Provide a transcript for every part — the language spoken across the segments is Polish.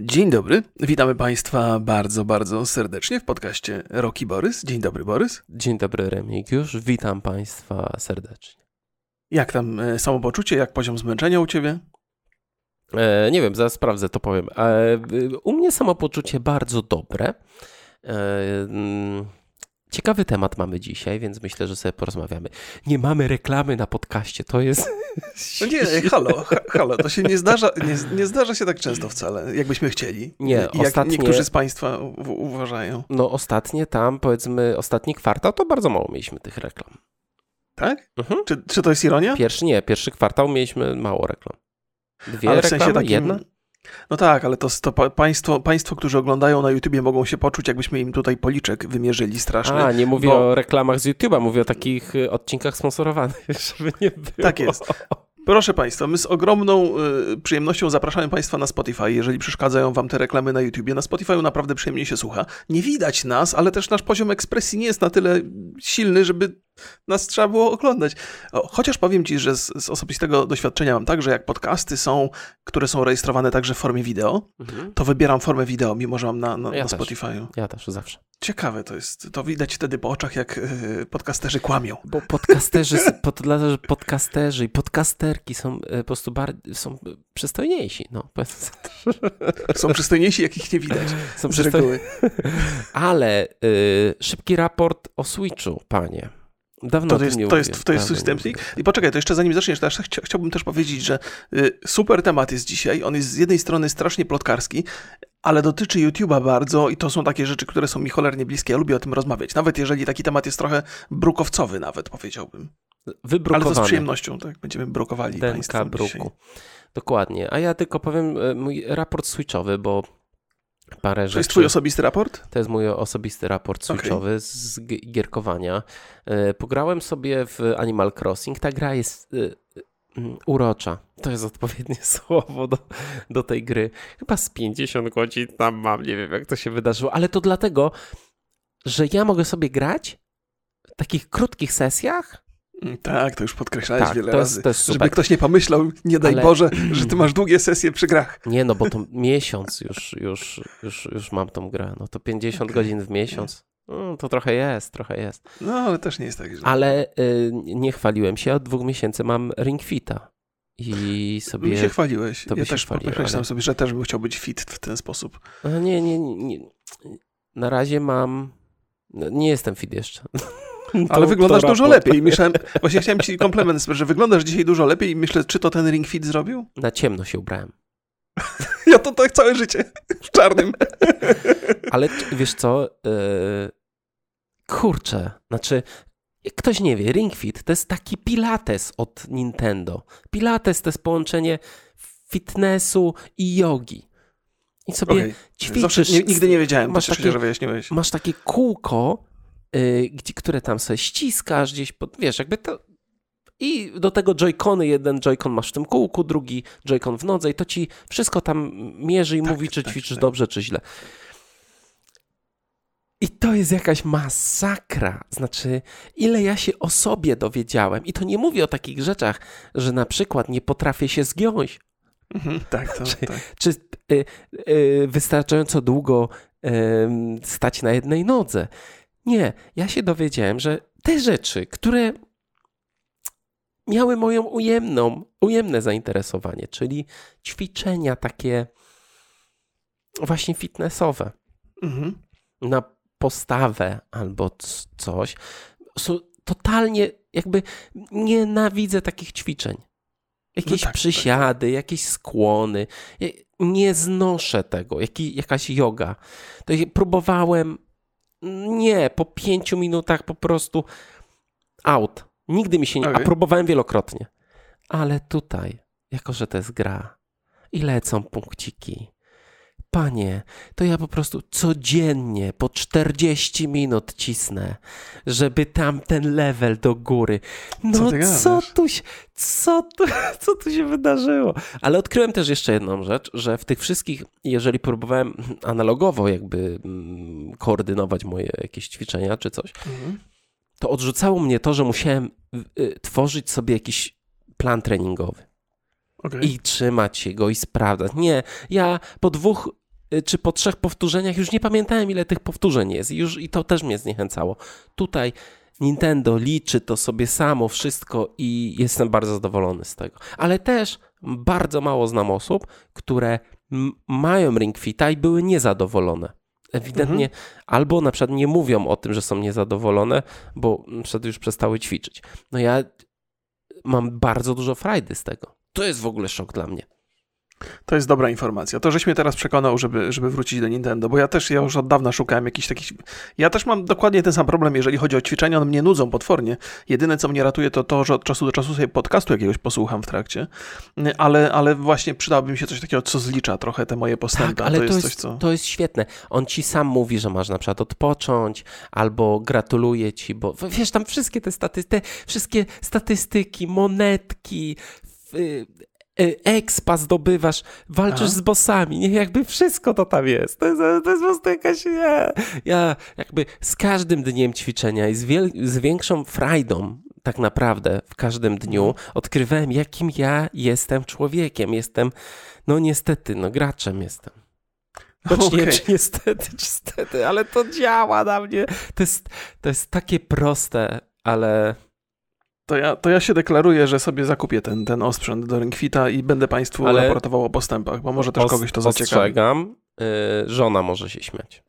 Dzień dobry, witamy Państwa bardzo, bardzo serdecznie w podcaście Roki Borys. Dzień dobry, Borys. Dzień dobry, Remigiusz. Witam Państwa serdecznie. Jak tam e, samopoczucie, jak poziom zmęczenia u Ciebie? E, nie wiem, zaraz sprawdzę, to powiem. E, u mnie samopoczucie bardzo dobre. Ciekawy temat mamy dzisiaj, więc myślę, że sobie porozmawiamy. Nie mamy reklamy na podcaście, to jest... No nie, halo, halo, to się nie zdarza, nie, nie zdarza się tak często wcale, jakbyśmy chcieli. Nie, I ostatnie... jak niektórzy z Państwa uważają. No ostatnie tam, powiedzmy, ostatni kwartał, to bardzo mało mieliśmy tych reklam. Tak? Mhm. Czy, czy to jest ironia? Pierwszy nie, pierwszy kwartał mieliśmy mało reklam. Dwie Ale w reklamy, sensie takim... jedna? No tak, ale to, to państwo, państwo, którzy oglądają na YouTubie mogą się poczuć, jakbyśmy im tutaj policzek wymierzyli straszny. A, nie mówię bo... o reklamach z YouTube'a, mówię o takich y, odcinkach sponsorowanych, żeby nie było. Tak jest. Proszę Państwa, my z ogromną y, przyjemnością zapraszamy Państwa na Spotify, jeżeli przeszkadzają Wam te reklamy na YouTubie. Na Spotify naprawdę przyjemnie się słucha. Nie widać nas, ale też nasz poziom ekspresji nie jest na tyle silny, żeby nas trzeba było oglądać. Chociaż powiem Ci, że z, z, osobistego doświadczenia mam tak, że jak podcasty są, które są rejestrowane także w formie wideo, mhm. to wybieram formę wideo, mimo że mam na, na, ja na Spotify'u. Ja też, zawsze. Ciekawe to jest. To widać wtedy po oczach, jak yy, podcasterzy kłamią. Bo podcasterzy, pod, podcasterzy i podcasterki są e, po prostu bardziej, są przystojniejsi. No. Są przystojniejsi, jakich nie widać. Są z reguły. Ale yy, szybki raport o Switchu, panie. Dawno to, jest, to, jest, to jest wstępnik. I poczekaj, to jeszcze zanim zaczniesz, to chciałbym też powiedzieć, że y, super temat jest dzisiaj. On jest z jednej strony strasznie plotkarski, ale dotyczy YouTube'a bardzo i to są takie rzeczy, które są mi cholernie bliskie. Ja lubię o tym rozmawiać. Nawet jeżeli taki temat jest trochę brukowcowy nawet, powiedziałbym. Wybrukowany. Ale to z przyjemnością, tak? Będziemy brukowali Denka Państwa bruku. Dzisiaj. Dokładnie. A ja tylko powiem y, mój raport switchowy, bo parę to rzeczy. jest twój osobisty raport? To jest mój osobisty raport switchowy okay. z gierkowania. E, pograłem sobie w Animal Crossing. Ta gra jest e, mm, urocza. To jest odpowiednie słowo do, do tej gry. Chyba z 50 godzin tam mam, nie wiem jak to się wydarzyło, ale to dlatego, że ja mogę sobie grać w takich krótkich sesjach tak, to już podkreślałeś tak, wiele to jest, razy. To jest super. Żeby ktoś nie pomyślał, nie daj Ale... Boże, że ty masz długie sesje przy grach. Nie, no bo to miesiąc już, już, już, już mam tą grę. No to 50 okay. godzin w miesiąc. No, to trochę jest, trochę jest. No, ale też nie jest tak źle. Ale y, nie chwaliłem się, od dwóch miesięcy mam Ring Fita. I sobie... Mi się chwaliłeś. ja też podkreślam ale... sobie, że też bym chciał być fit w ten sposób. Nie, nie, nie. nie. Na razie mam... No, nie jestem fit jeszcze. Ale wyglądasz dużo lepiej. Myślałem, właśnie chciałem ci komplement, że wyglądasz dzisiaj dużo lepiej i myślę, czy to ten Ring Fit zrobił? Na ciemno się ubrałem. Ja to tak całe życie, w czarnym. Ale wiesz co, yy, kurczę, znaczy ktoś nie wie, Ring Fit to jest taki pilates od Nintendo. Pilates to jest połączenie fitnessu i jogi. I sobie okay. ćwiczysz. Zawsze, nigdy nie wiedziałem, masz takie, się, że wyjaśniłeś. Masz takie kółko gdzie, które tam sobie ściskasz gdzieś, pod, wiesz, jakby to... I do tego joycony, jeden joycon masz w tym kółku, drugi joycon w nodze i to ci wszystko tam mierzy i tak, mówi, czy tak, ćwiczysz tak. dobrze, czy źle. I to jest jakaś masakra. Znaczy, ile ja się o sobie dowiedziałem. I to nie mówię o takich rzeczach, że na przykład nie potrafię się zgiąć. Mhm, tak, to, czy, tak. czy y, y, wystarczająco długo y, stać na jednej nodze. Nie, ja się dowiedziałem, że te rzeczy, które miały moją ujemną, ujemne zainteresowanie, czyli ćwiczenia takie właśnie fitnessowe mhm. na postawę albo coś, są totalnie jakby nienawidzę takich ćwiczeń. Jakieś no tak, przysiady, tak. jakieś skłony. Nie znoszę tego. Jaki, jakaś yoga. To próbowałem nie, po pięciu minutach po prostu out. Nigdy mi się nie... Okay. A próbowałem wielokrotnie. Ale tutaj, jako że to jest gra i lecą punkciki, Panie, to ja po prostu codziennie po 40 minut cisnę, żeby tam ten level do góry. No co, co tu, co tu, co tu się wydarzyło? Ale odkryłem też jeszcze jedną rzecz, że w tych wszystkich, jeżeli próbowałem analogowo jakby mm, koordynować moje jakieś ćwiczenia czy coś, mhm. to odrzucało mnie to, że musiałem y, tworzyć sobie jakiś plan treningowy. Okay. I trzymać się go i sprawdzać. Nie, ja po dwóch y, czy po trzech powtórzeniach, już nie pamiętałem ile tych powtórzeń jest i, już, i to też mnie zniechęcało. Tutaj Nintendo liczy to sobie samo wszystko i jestem bardzo zadowolony z tego. Ale też bardzo mało znam osób, które mają Ring Fita i były niezadowolone. Ewidentnie mhm. albo na przykład nie mówią o tym, że są niezadowolone, bo na przykład już przestały ćwiczyć. No ja mam bardzo dużo frajdy z tego. To jest w ogóle szok dla mnie. To jest dobra informacja. To, żeś mnie teraz przekonał, żeby, żeby wrócić do Nintendo, bo ja też ja już od dawna szukałem jakichś takich... Ja też mam dokładnie ten sam problem, jeżeli chodzi o ćwiczenia, one mnie nudzą potwornie. Jedyne, co mnie ratuje, to to, że od czasu do czasu sobie podcastu jakiegoś posłucham w trakcie, ale, ale właśnie przydałoby mi się coś takiego, co zlicza trochę te moje postępy. Tak, ale to jest, to jest, coś, co... to jest świetne. On ci sam mówi, że masz na przykład odpocząć, albo gratuluje ci, bo wiesz, tam wszystkie te, staty te wszystkie statystyki, monetki, E, expa zdobywasz, walczysz Aha. z bossami, nie, jakby wszystko to tam jest. To jest, to jest po prostu jakaś, nie. Ja jakby z każdym dniem ćwiczenia i z, wiel, z większą frajdą tak naprawdę w każdym dniu mhm. odkrywałem, jakim ja jestem człowiekiem. Jestem, no niestety, no graczem jestem. Choć okay. nie, czy niestety, czy stety, ale to działa na mnie. To jest, to jest takie proste, ale to ja, to ja się deklaruję, że sobie zakupię ten, ten osprzęt do Ringfita i będę Państwu Ale raportował o postępach, bo może też kogoś to zaciekawi. Ostrzegam, yy, żona może się śmiać.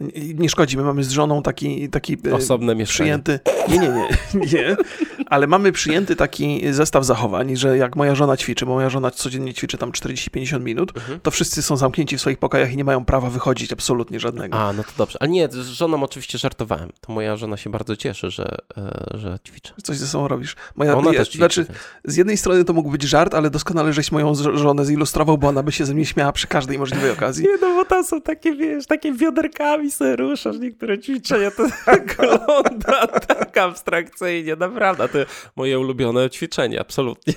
Nie, nie szkodzi, my mamy z żoną taki, taki e, Osobne mieszkanie. przyjęty... Nie, nie, nie, nie ale mamy przyjęty taki zestaw zachowań, że jak moja żona ćwiczy, bo moja żona codziennie ćwiczy tam 40-50 minut, mhm. to wszyscy są zamknięci w swoich pokojach i nie mają prawa wychodzić absolutnie żadnego. A, no to dobrze. Ale nie, z żoną oczywiście żartowałem. To moja żona się bardzo cieszy, że, e, że ćwiczę. Coś ze sobą robisz. Moja, ona ja, też ćwiczy, Znaczy, z jednej strony to mógł być żart, ale doskonale żeś moją żonę zilustrował, bo ona by się ze mnie śmiała przy każdej możliwej okazji. Nie, no bo tam są takie, wiesz, takie wioderkami sobie ruszasz niektóre ćwiczenia, to tak wygląda tak abstrakcyjnie, naprawdę. Moje ulubione ćwiczenie, absolutnie.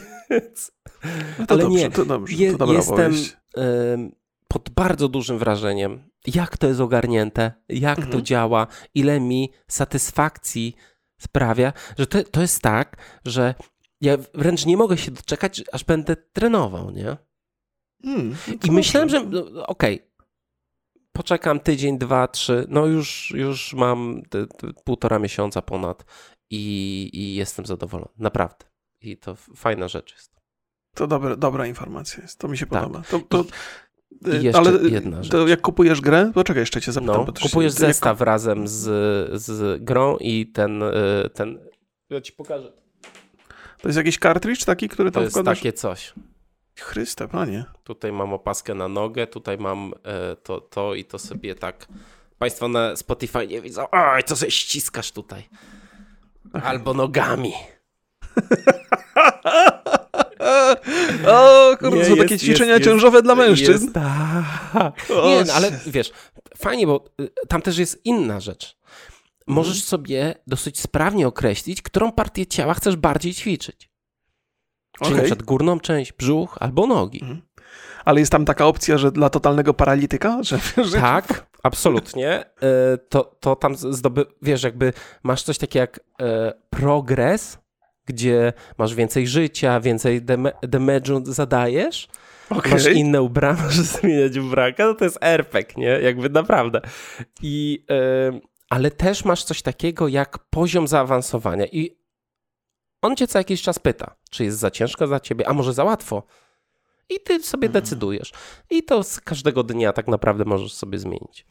No to Ale dobrze, nie, to dobrze, je, to jestem y, pod bardzo dużym wrażeniem, jak to jest ogarnięte, jak mhm. to działa, ile mi satysfakcji sprawia, że to, to jest tak, że ja wręcz nie mogę się doczekać, aż będę trenował, nie? Hmm, I myślałem, że no, okej, okay, poczekam tydzień, dwa, trzy, no już, już mam te, te półtora miesiąca ponad i, i jestem zadowolony. Naprawdę. I to fajna rzecz jest. To dobre, dobra informacja jest. To mi się tak. podoba. To, to, I y, jeszcze ale jedna rzecz. To jak kupujesz grę, to czekaj, jeszcze cię zapytam. No, kupujesz się, zestaw jak... razem z, z grą i ten, y, ten... Ja ci pokażę. To jest jakiś cartridge taki, który tam wkładasz? To jest takie coś. Chryste, panie. Tutaj mam opaskę na nogę, tutaj mam e, to, to i to sobie tak... Państwo na Spotify nie widzą. Oj, co sobie ściskasz tutaj. Albo nogami. o, kurde, nie, są jest, takie ćwiczenia jest, ciążowe jest, dla mężczyzn. Tak. Nie, no, ale wiesz, fajnie, bo y, tam też jest inna rzecz. Możesz mhm. sobie dosyć sprawnie określić, którą partię ciała chcesz bardziej ćwiczyć. Czyli okay. przykład górną część, brzuch albo nogi. Mhm. Ale jest tam taka opcja, że dla totalnego paralityka? Że, że... Tak, absolutnie. E, to, to tam zdoby... Wiesz, jakby masz coś takiego jak e, progres, gdzie masz więcej życia, więcej damage'u zadajesz, okay. masz inne ubrania, możesz zmieniać ubranka, no to jest RPG, nie? Jakby naprawdę. I, yy, ale też masz coś takiego jak poziom zaawansowania i on cię co jakiś czas pyta, czy jest za ciężko za ciebie, a może za łatwo. I ty sobie mhm. decydujesz. I to z każdego dnia tak naprawdę możesz sobie zmienić.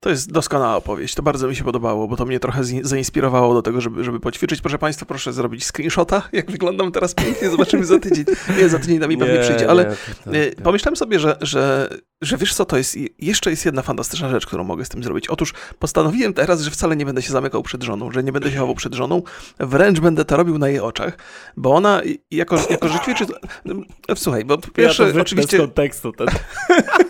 To jest doskonała opowieść. To bardzo mi się podobało, bo to mnie trochę zainspirowało do tego, żeby, żeby poćwiczyć. Proszę Państwa, proszę zrobić screenshota, jak wyglądam teraz pięknie. Zobaczymy za tydzień. Nie, za tydzień na mi pewnie przyjdzie, ale nie, e, pomyślałem sobie, że, że, że wiesz co, to jest jeszcze jest jedna fantastyczna rzecz, którą mogę z tym zrobić. Otóż postanowiłem teraz, że wcale nie będę się zamykał przed żoną, że nie będę się chował przed żoną, wręcz będę to robił na jej oczach, bo ona jako, jako że ćwiczy... Słuchaj, bo pierwsze ja oczywiście... z kontekstu ten.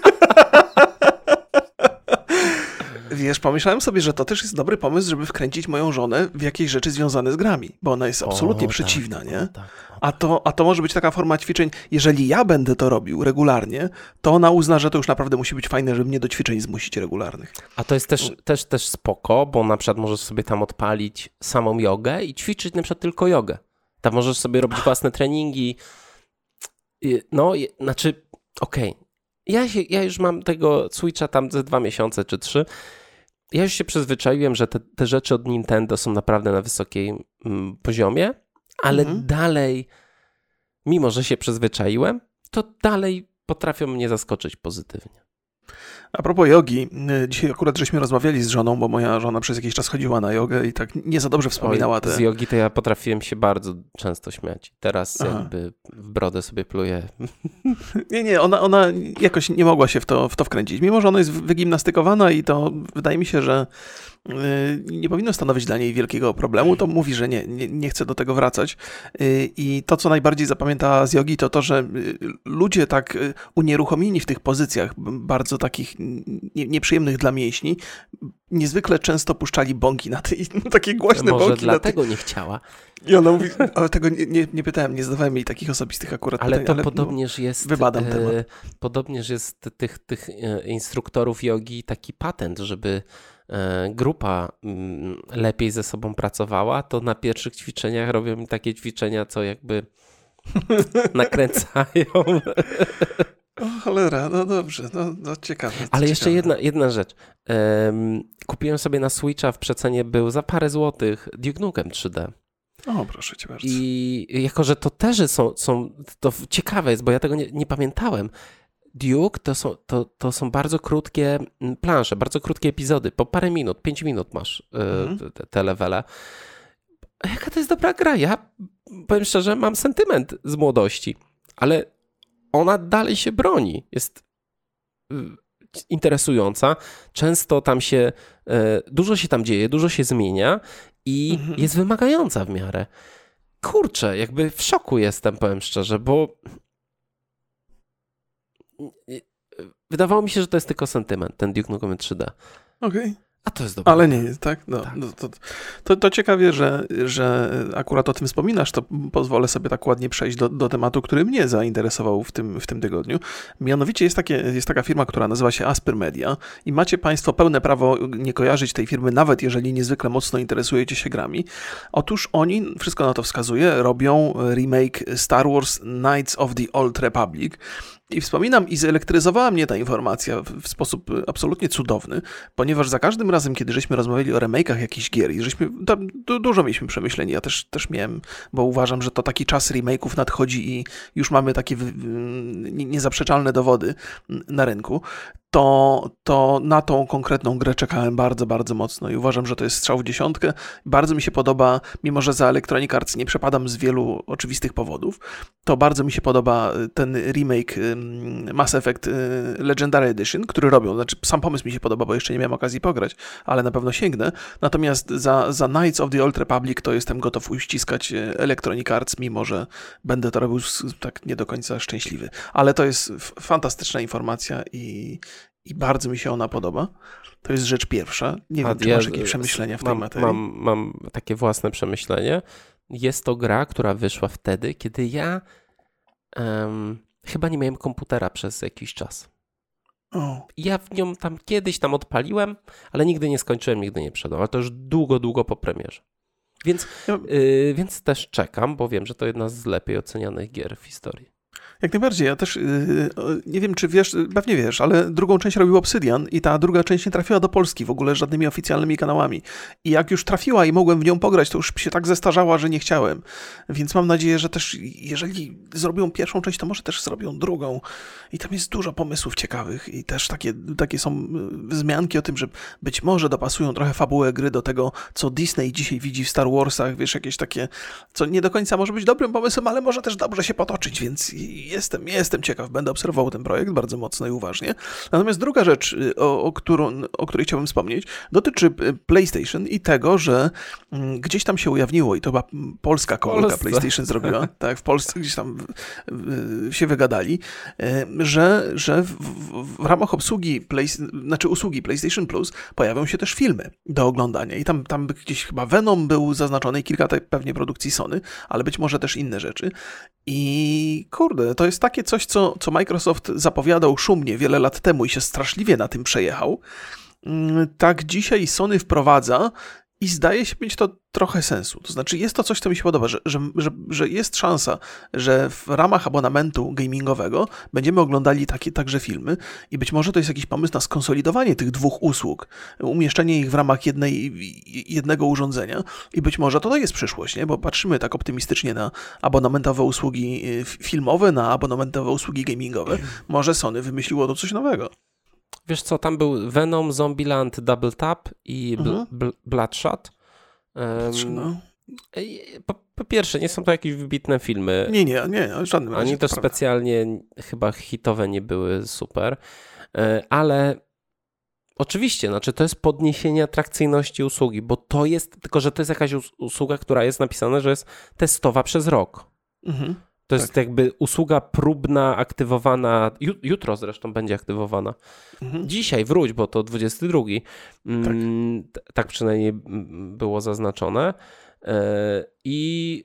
Wiesz, pomyślałem sobie, że to też jest dobry pomysł, żeby wkręcić moją żonę w jakieś rzeczy związane z grami, bo ona jest absolutnie o, tak, przeciwna, tak, nie? O, tak, o, a, to, a to może być taka forma ćwiczeń, jeżeli ja będę to robił regularnie, to ona uzna, że to już naprawdę musi być fajne, żeby mnie do ćwiczeń zmusić regularnych. A to jest też, też, też spoko, bo na przykład możesz sobie tam odpalić samą jogę i ćwiczyć na przykład tylko jogę. Tam możesz sobie robić własne treningi. No, znaczy, okej, okay ja, się, ja już mam tego Switcha tam ze dwa miesiące czy trzy. Ja już się przyzwyczaiłem, że te, te rzeczy od Nintendo są naprawdę na wysokim mm, poziomie, ale mhm. dalej, mimo że się przyzwyczaiłem, to dalej potrafią mnie zaskoczyć pozytywnie. A propos jogi, y, dzisiaj akurat żeśmy rozmawiali z żoną, bo moja żona przez jakiś czas chodziła na jogę i tak nie za dobrze wspominała Oj, te... Z jogi to ja potrafiłem się bardzo często śmiać. Teraz Aha. jakby w brodę sobie pluję. Nie, nie, ona, ona jakoś nie mogła się w to, w to wkręcić. Mimo, że ona jest wygimnastykowana i to wydaje mi się, że nie powinno stanowić dla niej wielkiego problemu, to mówi, że nie, nie, nie chce do tego wracać. Y, I to, co najbardziej zapamięta z jogi, to to, że y, ludzie tak unieruchomieni w tych pozycjach, bardzo takich nieprzyjemnych dla mięśni, niezwykle często puszczali bąki na tej, takie głośne Może bąki. dlatego nie chciała. I ona mówi, ale tego nie, nie, nie, pytałem, nie zadawałem jej takich osobistych akurat ale pytań, to ale podobnież jest, wybadam e, temat. Podobnież jest tych, tych e, instruktorów jogi taki patent, żeby grupa mm, lepiej ze sobą pracowała, to na pierwszych ćwiczeniach robią mi takie ćwiczenia, co jakby nakręcają. O cholera, no dobrze, no, no ciekawe. Ale ciekawe. jeszcze jedna, jedna rzecz. Um, kupiłem sobie na Switcha w przecenie był za parę złotych Duke Nukem 3D. O, proszę cię bardzo. I jako, że to też są, są to ciekawe jest, bo ja tego nie, nie pamiętałem. Duke to są, to, to są bardzo krótkie mm, plansze, bardzo krótkie epizody, po parę minut, pięć minut masz e, mhm. te, te levele. Jaka to jest dobra gra? Ja powiem szczerze, mam sentyment z młodości, ale ona dalej się broni. Jest y, interesująca. Często tam się, e, dużo się tam dzieje, dużo się zmienia i mhm. jest wymagająca w miarę. Kurczę, jakby w szoku jestem, powiem szczerze, bo wydawało mi się, że to jest tylko sentyment, ten Duke Nukem 3D. Okej. Okay. A to jest dobre. Ale nie jest, tak? No, tak. No, to, to, to, ciekawie, że, że akurat o tym wspominasz, to pozwolę sobie tak ładnie przejść do, do tematu, który mnie zainteresował w tym, w tym tygodniu. Mianowicie jest, takie, jest taka firma, która nazywa się Asper Media i macie Państwo pełne prawo nie kojarzyć tej firmy, nawet jeżeli niezwykle mocno interesujecie się grami. Otóż oni, wszystko na to wskazuje, robią remake Star Wars Knights of the Old Republic i wspominam, i zelektryzowała mnie ta informacja w sposób absolutnie cudowny, ponieważ za każdym razem, kiedy żeśmy rozmawiali o remake'ach jakichś gier i żeśmy dużo mieliśmy przemyśleń, ja też, też miałem, bo uważam, że to taki czas remake'ów nadchodzi i już mamy takie niezaprzeczalne dowody na rynku, to, to na tą konkretną grę czekałem bardzo, bardzo mocno i uważam, że to jest strzał w dziesiątkę. Bardzo mi się podoba, mimo że za Electronic Arts nie przepadam z wielu oczywistych powodów, to bardzo mi się podoba ten remake Mass Effect y, Legendary Edition, który robią. Znaczy, sam pomysł mi się podoba, bo jeszcze nie miałem okazji pograć, ale na pewno sięgnę. Natomiast za, za Knights of the Old Republic to jestem gotów uściskać y, Electronic Arts, mimo że będę to robił tak nie do końca szczęśliwy. Ale to jest fantastyczna informacja i i bardzo mi się ona podoba. To jest rzecz pierwsza. Nie wiem, czy masz jakieś przemyślenia w mam, tej materii. Mam, mam takie własne przemyślenie. Jest to gra, która wyszła wtedy, kiedy ja um, chyba nie miałem komputera przez jakiś czas. O. Ja w nią tam kiedyś tam odpaliłem, ale nigdy nie skończyłem, nigdy nie przedałem. Ale to już długo, długo po premierze. Więc, ja... yy, więc też czekam, bo wiem, że to jedna z lepiej ocenianych gier w historii. Jak najbardziej. Ja też yy, nie wiem, czy wiesz, pewnie wiesz, ale drugą część robił Obsydian i ta druga część nie trafiła do Polski w ogóle żadnymi oficjalnymi kanałami. I jak już trafiła i mogłem w nią pograć, to już się tak zestarzała, że nie chciałem. Więc mam nadzieję, że też jeżeli zrobią pierwszą część, to może też zrobią drugą. I tam jest dużo pomysłów ciekawych i też takie, takie są y, wzmianki o tym, że być może dopasują trochę fabułę gry do tego, co Disney dzisiaj widzi w Star Warsach, wiesz, jakieś takie, co nie do końca może być dobrym pomysłem, ale może też dobrze się potoczyć, więc jestem, jestem ciekaw, będę obserwował ten projekt bardzo mocno i uważnie. Natomiast druga rzecz, y, o, o, którą, o której chciałbym wspomnieć, dotyczy y, PlayStation i tego, że mm, gdzieś tam się ujawniło, i to chyba polska komórka PlayStation zrobiła, tak, w Polsce gdzieś tam się wygadali, y, że, że w, w, w ramach obsługi, play, znaczy usługi PlayStation Plus pojawią się też filmy do oglądania i tam, tam gdzieś chyba Venom był zaznaczony i kilka pewnie produkcji Sony, ale być może też inne rzeczy. I kurde, to jest takie coś, co, co Microsoft zapowiadał szumnie wiele lat temu i się straszliwie na tym przejechał. Mm, tak dzisiaj Sony wprowadza I zdaje się mieć to trochę sensu. To znaczy, jest to coś, co mi się podoba, że, że, że, że jest szansa, że w ramach abonamentu gamingowego będziemy oglądali takie także filmy i być może to jest jakiś pomysł na skonsolidowanie tych dwóch usług, umieszczenie ich w ramach jednej, jednego urządzenia i być może to, to jest przyszłość, nie? bo patrzymy tak optymistycznie na abonamentowe usługi y, filmowe, na abonamentowe usługi gamingowe. Może Sony wymyśliło to coś nowego. Wiesz co, tam był Venom, Zombieland, Double Tap i Bl mhm. Bl Bloodshot. Um, po, po, pierwsze, nie są to jakieś wybitne filmy. Nie, nie, nie, żadnym razie. Ani to specjalnie chyba hitowe nie były super, e, ale oczywiście, znaczy to jest podniesienie atrakcyjności usługi, bo to jest, tylko że to jest jakaś usługa, która jest napisana, że jest testowa przez rok. Mhm. To jest tak. jakby usługa próbna, aktywowana, jutro zresztą będzie aktywowana. Mhm. Dzisiaj wróć, bo to 22. Mm, tak. tak przynajmniej było zaznaczone. E, I,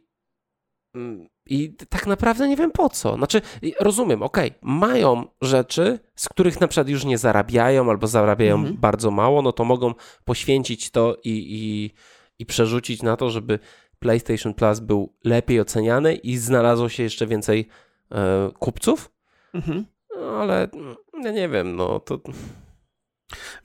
mm, I tak naprawdę nie wiem po co. Znaczy, rozumiem, ok, mają rzeczy, z których na przykład już nie zarabiają albo zarabiają mhm. bardzo mało, no to mogą poświęcić to i, i, i przerzucić na to, żeby PlayStation Plus był lepiej oceniany i znalazło się jeszcze więcej e, kupców. Mhm. No, ale ja nie wiem, no to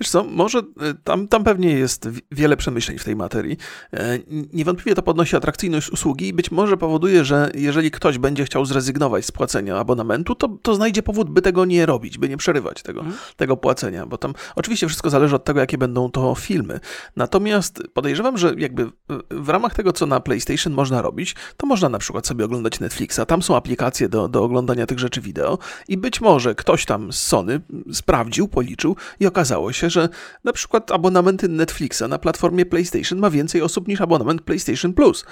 Wiesz co, może e, tam, tam pewnie jest wiele przemyśleń w tej materii. E, niewątpliwie to podnosi atrakcyjność usługi i być może powoduje, że jeżeli ktoś będzie chciał zrezygnować z płacenia abonamentu, to, to znajdzie powód, by tego nie robić, by nie przerywać tego, hmm. tego płacenia, bo tam oczywiście wszystko zależy od tego, jakie będą to filmy. Natomiast podejrzewam, że jakby w ramach tego, co na PlayStation można robić, to można na przykład sobie oglądać Netflixa, tam są aplikacje do, do oglądania tych rzeczy wideo i być może ktoś tam z Sony sprawdził, policzył i okazało okazało się, że na przykład abonamenty Netflixa na platformie PlayStation ma więcej osób niż abonament PlayStation Plus.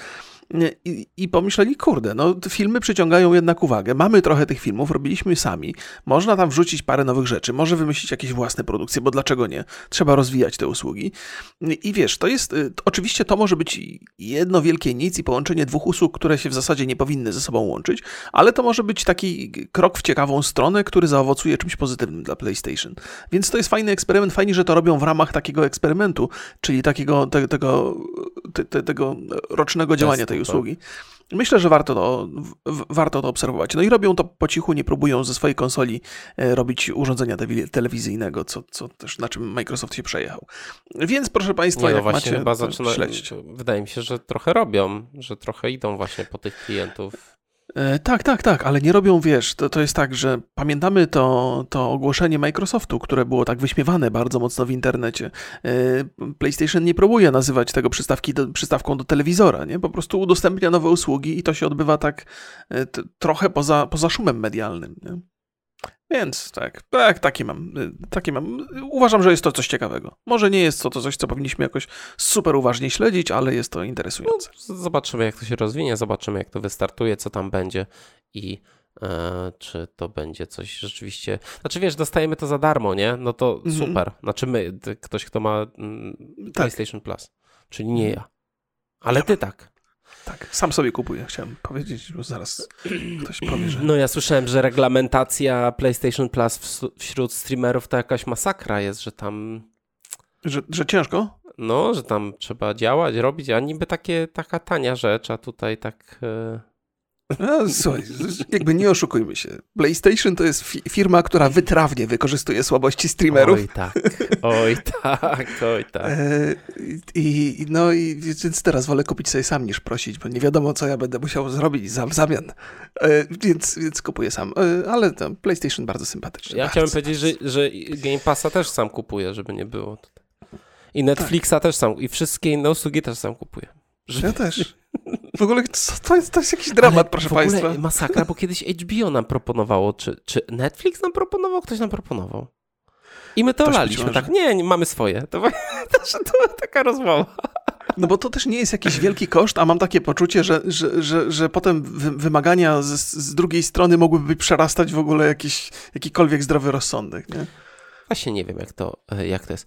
I, I, pomyśleli, kurde, no filmy przyciągają jednak uwagę. Mamy trochę tych filmów, robiliśmy sami. Można tam wrzucić parę nowych rzeczy, może wymyślić jakieś własne produkcje, bo dlaczego nie? Trzeba rozwijać te usługi. I wiesz, to jest, y, oczywiście to może być jedno wielkie nic i połączenie dwóch usług, które się w zasadzie nie powinny ze sobą łączyć, ale to może być taki krok w ciekawą stronę, który zaowocuje czymś pozytywnym dla PlayStation. Więc to jest fajny eksperyment, fajnie, że to robią w ramach takiego eksperymentu, czyli takiego te, tego, te, tego rocznego działania tej tej usługi. Myślę, że warto to, warto to obserwować. No i robią to po cichu, nie próbują ze swojej konsoli e, robić urządzenia telewizyjnego, co, co też na czym Microsoft się przejechał. Więc proszę Państwa, nie, no jak macie, zaczyna, śledzić. Wydaje mi się, że trochę robią, że trochę idą właśnie po tych klientów. E, tak, tak, tak, ale nie robią, wiesz, to, to jest tak, że pamiętamy to, to ogłoszenie Microsoftu, które było tak wyśmiewane bardzo mocno w internecie. E, PlayStation nie próbuje nazywać tego przystawki do, przystawką do telewizora, nie? Po prostu udostępnia nowe usługi i to się odbywa tak e, trochę poza, poza szumem medialnym, nie? Więc tak, tak, takie mam, takie mam. Uważam, że jest to coś ciekawego. Może nie jest to, to coś, co powinniśmy jakoś super uważnie śledzić, ale jest to interesujące. No, zobaczymy, jak to się rozwinie, zobaczymy, jak to wystartuje, co tam będzie i e, czy to będzie coś rzeczywiście. Znaczy, wiesz, dostajemy to za darmo, nie? No to mhm. super. Znaczy, my, ktoś, kto ma mm, tak. PlayStation Plus, czyli nie ja. Ale ty tak. Tak, sam sobie kupuję, chciałem powiedzieć, bo zaraz ktoś powie, że... No ja słyszałem, że reglamentacja PlayStation Plus wśród streamerów to jakaś masakra jest, że tam... Że, że ciężko? No, że tam trzeba działać, robić, a niby takie, taka tania rzecz, a tutaj tak... Yy no, słuchaj, jakby nie oszukujmy się. PlayStation to jest fi firma, która wytrawnie wykorzystuje słabości streamerów. Oj tak, oj tak, oj tak. E, I, no i więc teraz wolę kupić sobie sam niż prosić, bo nie wiadomo, co ja będę musiał zrobić za, w zamian. E, więc, więc kupuję sam. E, ale PlayStation bardzo sympatyczny. Ja bardzo chciałem powiedzieć, że, że Game Passa też sam kupuję, żeby nie było. I Netflixa tak. też sam, i wszystkie inne usługi też sam kupuję. Żeby... Ja też. W ogóle to jest, to jest jakiś dramat, Ale proszę w ogóle Państwa. masakra, bo kiedyś HBO nam proponowało, czy, czy Netflix nam proponował, ktoś nam proponował. I my to Też olaliśmy, tak, nie, nie, mamy swoje. To, to, to taka rozmowa. No bo to też nie jest jakiś wielki koszt, a mam takie poczucie, że, że, że, że potem wymagania z, z drugiej strony mogłyby przerastać w ogóle jakiś, jakikolwiek zdrowy rozsądek, nie? Właśnie nie wiem, jak to, jak to jest.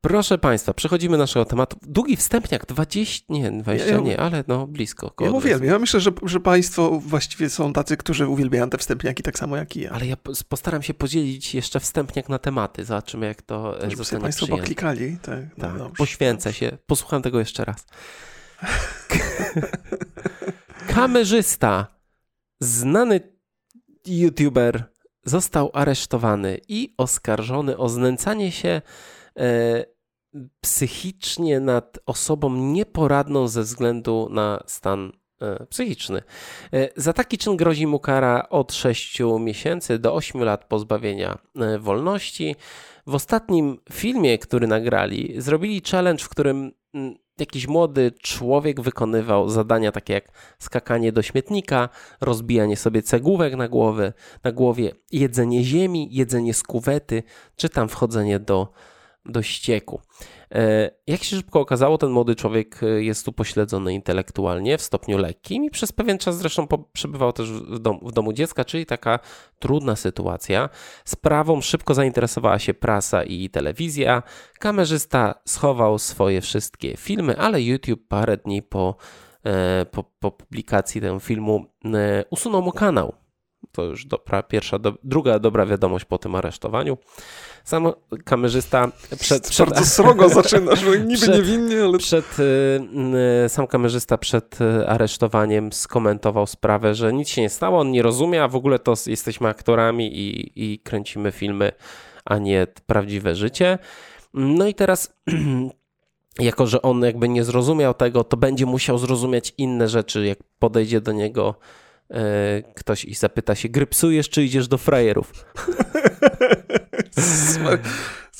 Proszę Państwa, przechodzimy do naszego tematu. Długi wstępniak, 20, nie, 20 Ja- nie, ale no blisko. Ja 20. uwielbiam. Ja myślę, że, że Państwo właściwie są tacy, którzy uwielbiają te wstępniaki tak samo jak i ja. Ale ja po- postaram się podzielić jeszcze wstępniak na tematy. Zobaczymy, jak to e, Żeby sobie zostanie Państwo przyjęte. poklikali. Tak, no Tak, dobrze. poświęcę się. Posłucham tego jeszcze raz. Kamerzysta, znany youtuber, został aresztowany i oskarżony o znęcanie się psychicznie nad osobą nieporadną ze względu na stan e, psychiczny. E, za taki czyn grozi mu kara od 6 miesięcy do 8 lat pozbawienia e, wolności. W ostatnim filmie, który nagrali, zrobili challenge, w którym mm, jakiś młody człowiek wykonywał zadania takie jak skakanie do śmietnika, rozbijanie sobie cegłówek na, głowy, na głowie, jedzenie ziemi, jedzenie z kuwety, czy tam wchodzenie do, do ścieku. E, Jak się szybko okazało, ten młody człowiek e, jest upośledzony intelektualnie w stopniu lekkim i przez pewien czas zresztą przebywał też w, dom, w domu dziecka, czyli taka trudna sytuacja. Sprawą szybko zainteresowała się prasa i telewizja. Kamerzysta schował swoje wszystkie filmy, ale YouTube parę dni po, e, po, po publikacji tego filmu usunął mu kanał. To już dobra, pierwsza, do, druga dobra wiadomość po tym aresztowaniu. Sam kamerzysta przed, przed, Bardzo srogo zaczynasz, no niby Przed- niewinnie, ale... przed, y, y, sam kamerzysta przed y, aresztowaniem skomentował sprawę, że nic się nie stało, on nie rozumie, a w ogóle to jesteśmy aktorami i, i kręcimy filmy, a nie prawdziwe życie. No i teraz, jako że on jakby nie zrozumiał tego, to będzie musiał zrozumieć inne rzeczy, jak podejdzie do niego ktoś i zapyta się, grypsujesz czy idziesz do frajerów?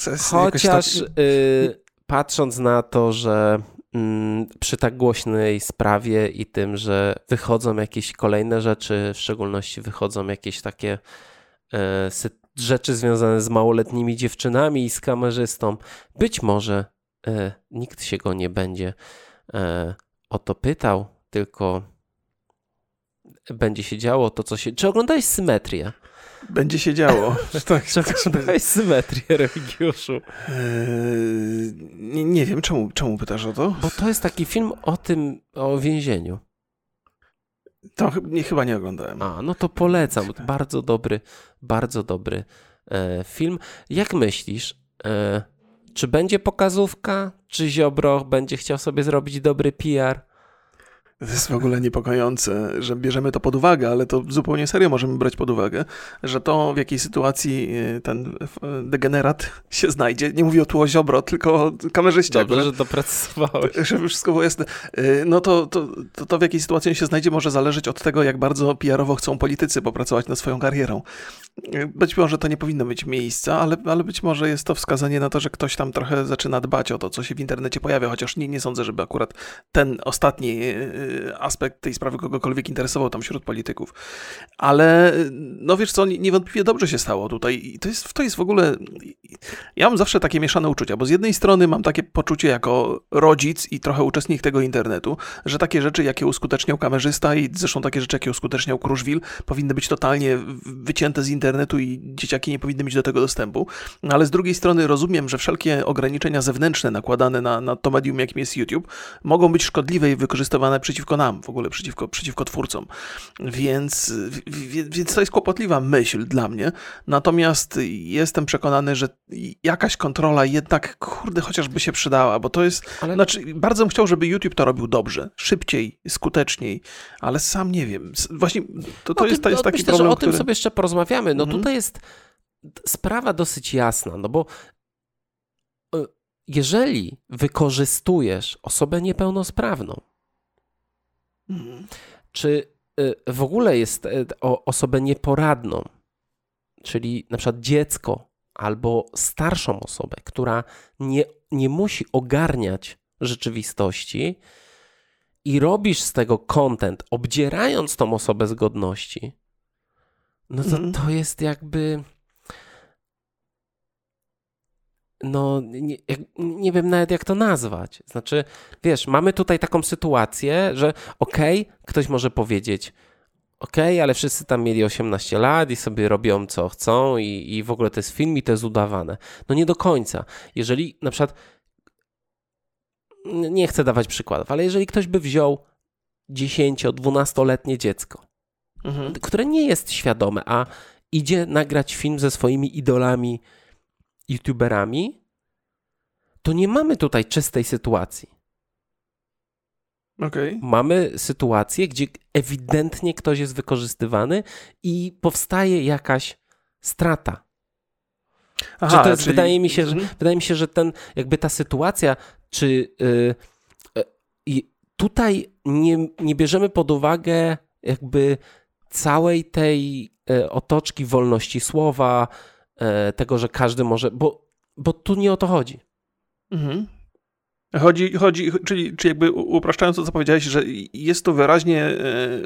Jakoś Chociaż tak- y, patrząc na to, że mm, przy tak głośnej sprawie i tym, że wychodzą jakieś kolejne rzeczy, w szczególności wychodzą jakieś takie e, rzeczy związane z małoletnimi dziewczynami i z kamerzystą, być może e, nikt się go nie będzie e, o to pytał, tylko będzie się działo to, co się... Czy oglądałeś Symetrię? Będzie się działo. tak, Czy oglądałeś Symetrię, Remigiuszu? Eee, nie, nie wiem, czemu, czemu pytasz o to? Bo to jest taki film o tym, o więzieniu. To nie, chyba nie oglądałem. A, no to polecam. Bardzo dobry, bardzo dobry e, film. Jak myślisz, e, czy będzie pokazówka, czy Ziobro będzie chciał sobie zrobić dobry PR? To jest w ogóle niepokojące, że bierzemy to pod uwagę, ale to zupełnie serio możemy brać pod uwagę, że to w jakiej sytuacji y, ten y, degenerat się znajdzie. Nie mówię tu o Ziobro, tylko o kamerzyście. Dobrze, akurat. że doprecyzowałeś. Żeby wszystko było jasne. No to, to, to, to w jakiej sytuacji on się znajdzie może zależeć od tego, jak bardzo PR-owo chcą politycy popracować nad swoją karierą. Być może to nie powinno mieć miejsca, ale, ale być może jest to wskazanie na to, że ktoś tam trochę zaczyna dbać o to, co się w internecie pojawia, chociaż nie, nie sądzę, żeby akurat ten ostatni aspekt tej sprawy kogokolwiek interesował tam wśród polityków. Ale no wiesz co, ni- niewątpliwie dobrze się stało tutaj i to jest, to jest w ogóle... Ja mam zawsze takie mieszane uczucia, bo z jednej strony mam takie poczucie jako rodzic i trochę uczestnik tego internetu, że takie rzeczy, jakie uskuteczniał kamerzysta i zresztą takie rzeczy, jakie uskuteczniał Kruszwil, powinny być totalnie wycięte z internetu i dzieciaki nie powinny mieć do tego dostępu. No, ale z drugiej strony rozumiem, że wszelkie ograniczenia zewnętrzne nakładane na, na to medium, jakim jest YouTube, mogą być szkodliwe i wykorzystywane przeciwko nam, w ogóle przeciwko, przeciwko twórcom. Więc, więc to jest kłopotliwa myśl dla mnie. Natomiast jestem przekonany, że jakaś kontrola jednak, kurde, chociażby się przydała, bo to jest. Ale Znaczy, bardzo bym chciał, żeby YouTube to robił dobrze, szybciej, skuteczniej, ale sam nie wiem. Właśnie to, to o jest, tym- to jest no, taki myślę, problem, że o tym który... sobie jeszcze porozmawiamy. No Mhm. tutaj jest sprawa dosyć jasna, no bo y, jeżeli wykorzystujesz osobę niepełnosprawną, Mhm. czy y, w ogóle jest y, o osobę nieporadną, czyli na przykład dziecko albo starszą osobę, która nie, nie musi ogarniać rzeczywistości i robisz z tego content, obdzierając tą osobę z godności, no to Mhm. to jest jakby. No, nie, nie wiem nawet jak to nazwać. Znaczy, wiesz, mamy tutaj taką sytuację, że okej, ktoś może powiedzieć, okej, ale wszyscy tam mieli 18 lat i sobie robią co chcą i, i w ogóle to jest film i to jest udawane. No nie do końca. Jeżeli na przykład nie chcę dawać przykładów, ale jeżeli ktoś by wziął 10-12-letnie dziecko, mhm. które nie jest świadome, a idzie nagrać film ze swoimi idolami, youtuberami, to nie mamy tutaj czystej sytuacji. Okay. Mamy sytuację, gdzie ewidentnie ktoś jest wykorzystywany i powstaje jakaś strata. Aha, to jest, czyli... wydaje, mi się, że, mhm. wydaje mi się, że ten, jakby ta sytuacja, czy yy, yy, tutaj nie, nie bierzemy pod uwagę jakby całej tej yy, otoczki wolności słowa, tego, że każdy może, bo, bo tu nie o to chodzi. Mhm. Chodzi, chodzi czyli, czyli jakby upraszczając to, co powiedziałeś, że jest tu wyraźnie e, e,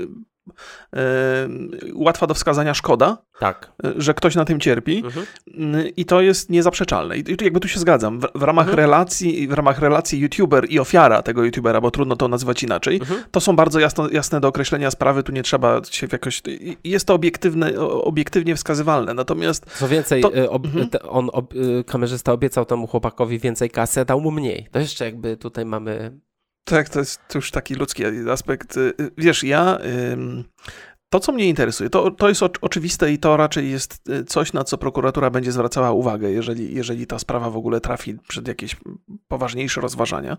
łatwa do wskazania szkoda, tak. że ktoś na tym cierpi mhm. i to jest niezaprzeczalne. I jakby tu się zgadzam. W, w ramach mhm. relacji, w ramach relacji youtuber i ofiara tego youtubera, bo trudno to nazywać inaczej, mhm. to są bardzo jasno, jasne do określenia sprawy, tu nie trzeba się jakoś... Jest to obiektywne, obiektywnie wskazywalne, natomiast... Co więcej, to, e, ob, mhm. on, ob, kamerzysta obiecał temu chłopakowi więcej kasy, a dał mu mniej. To jeszcze jakby tutaj mamy tak, to jest już taki ludzki aspekt. Y, wiesz, ja to, co mnie interesuje, to, to jest oczywiste i to raczej jest y, coś, na co prokuratura będzie zwracała uwagę, jeżeli, jeżeli ta sprawa w ogóle trafi przed jakieś poważniejsze rozważania.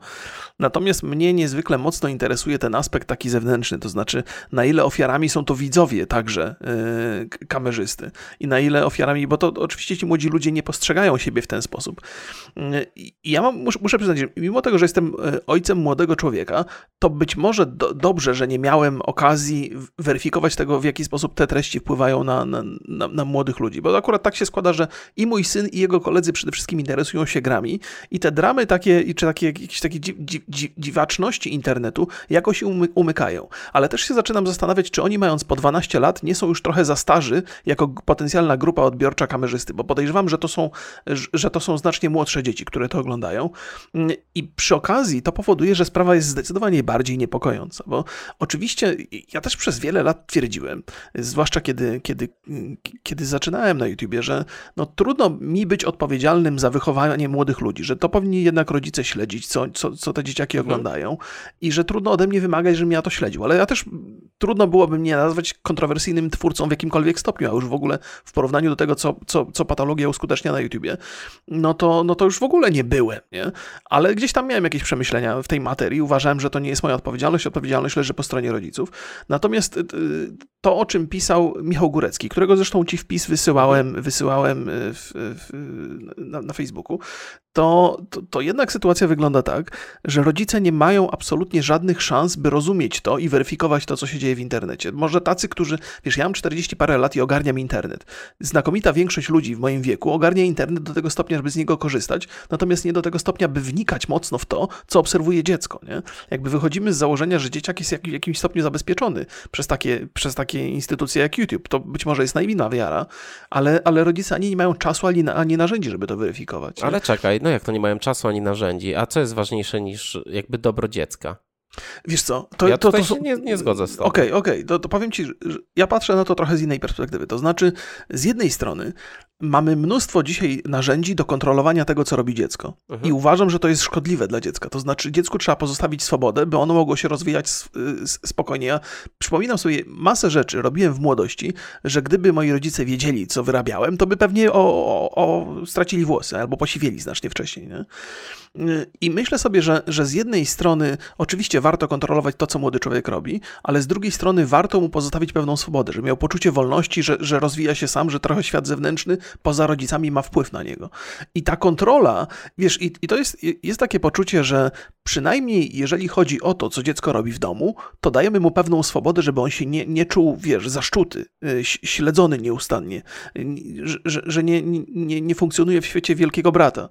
Natomiast mnie niezwykle mocno interesuje ten aspekt taki zewnętrzny, to znaczy na ile ofiarami są to widzowie także yy, kamerzysty i na ile ofiarami, bo to oczywiście ci młodzi ludzie nie postrzegają siebie w ten sposób. Yy, ja mam, muszę, muszę przyznać, że mimo tego, że jestem y, ojcem młodego człowieka, to być może do, dobrze, że nie miałem okazji weryfikować tego, tego, w jaki sposób te treści wpływają na, na, na, na, młodych ludzi. Bo akurat tak się składa, że i mój syn, i jego koledzy przede wszystkim interesują się grami i te dramy takie, czy takie, jakieś takie dzi, dzi, dziwaczności internetu jakoś umy, umykają. Ale też się zaczynam zastanawiać, czy oni mając po 12 lat nie są już trochę za starzy jako potencjalna grupa odbiorcza kamerzysty, bo podejrzewam, że to są, że to są znacznie młodsze dzieci, które to oglądają. I przy okazji to powoduje, że sprawa jest zdecydowanie bardziej niepokojąca, bo oczywiście ja też przez wiele lat twierdziłem, zwłaszcza kiedy, kiedy, kiedy zaczynałem na YouTubie, że no, trudno mi być odpowiedzialnym za wychowanie młodych ludzi, że to powinni jednak rodzice śledzić, co, co, co te dzieciaki mhm. oglądają i że trudno ode mnie wymagać, żebym ja to śledził, ale ja też trudno byłoby mnie nazwać kontrowersyjnym twórcą w jakimkolwiek stopniu, a już w ogóle w porównaniu do tego, co, co, co patologia uskutecznia na YouTubie, no to, no to już w ogóle nie byłem, nie? Ale gdzieś tam miałem jakieś przemyślenia w tej materii, uważałem, że to nie jest moja odpowiedzialność, odpowiedzialność leży po stronie rodziców. Natomiast y, y, to, o czym pisał Michał Górecki, którego zresztą ci wpis wysyłałem, wysyłałem y, w, w, na, na, Facebooku, to, to, to, jednak sytuacja wygląda tak, że rodzice nie mają absolutnie żadnych szans, by rozumieć to i weryfikować to, co się dzieje w internecie. Może tacy, którzy, wiesz, ja mam 40 parę lat i ogarniam internet. Znakomita większość ludzi w moim wieku ogarnia internet do tego stopnia, żeby z niego korzystać, natomiast nie do tego stopnia, by wnikać mocno w to, co obserwuje dziecko. Nie? Jakby wychodzimy z założenia, że dzieciak jest w jakimś stopniu zabezpieczony przez takie, przez takie instytucje jak YouTube. To być może jest naiwna wiara, ale, ale rodzice ani nie mają czasu, ani, ani narzędzi, żeby to weryfikować. Nie? Ale czekaj, no jak to nie mają czasu ani narzędzi? A co jest ważniejsze niż jakby dobro dziecka? Wiesz co, to, ja to, to, to nie, nie zgodzę z tym. Okej, okay, okej, okay. to, to powiem ci, że ja patrzę na to trochę z innej perspektywy. To znaczy, z jednej strony mamy mnóstwo dzisiaj narzędzi do kontrolowania tego, co robi dziecko. Mhm. I uważam, że to jest szkodliwe dla dziecka. To znaczy, dziecku trzeba pozostawić swobodę, by ono mogło się rozwijać spokojnie. Ja przypominam sobie masę rzeczy, robiłem w młodości, że gdyby moi rodzice wiedzieli, co wyrabiałem, to by pewnie o, o, o stracili włosy albo posiwieli znacznie wcześniej. Nie? I myślę sobie, że, że z jednej strony oczywiście warto kontrolować to, co młody człowiek robi, ale z drugiej strony warto mu pozostawić pewną swobodę, żeby miał poczucie wolności, że, że rozwija się sam, że trochę świat zewnętrzny poza rodzicami ma wpływ na niego. I ta kontrola, wiesz, i, i to jest, jest takie poczucie, że przynajmniej jeżeli chodzi o to, co dziecko robi w domu, to dajemy mu pewną swobodę, żeby on się nie, nie czuł, wiesz, zaszczuty, y, śledzony nieustannie, że, że nie, nie, nie funkcjonuje w świecie wielkiego brata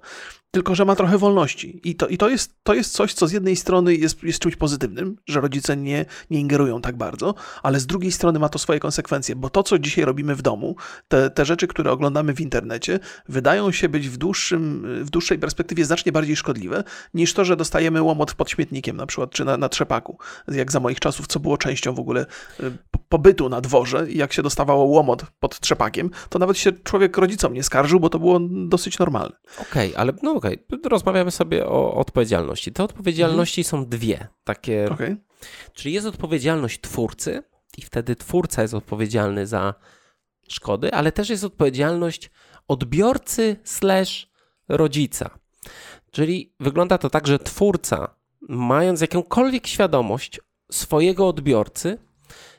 tylko że ma trochę wolności. I to, i to, jest, to jest coś, co z jednej strony jest, jest czymś pozytywnym, że rodzice nie, nie ingerują tak bardzo, ale z drugiej strony ma to swoje konsekwencje, bo to, co dzisiaj robimy w domu, te, te rzeczy, które oglądamy w internecie, wydają się być w, dłuższym, w dłuższej perspektywie znacznie bardziej szkodliwe, niż to, że dostajemy łomot pod śmietnikiem na przykład, czy na, na trzepaku, jak za moich czasów, co było częścią w ogóle y, pobytu na dworze i jak się dostawało łomot pod trzepakiem, to nawet się człowiek rodzicom nie skarżył, bo to było dosyć normalne. Okej, okay, ale no okej, okay. rozmawiamy sobie o odpowiedzialności. Te odpowiedzialności mhm. są dwie, takie... Okay. Czyli jest odpowiedzialność twórcy i wtedy twórca jest odpowiedzialny za szkody, ale też jest odpowiedzialność odbiorcy slash rodzica. Czyli wygląda to tak, że twórca, mając jakąkolwiek świadomość swojego odbiorcy,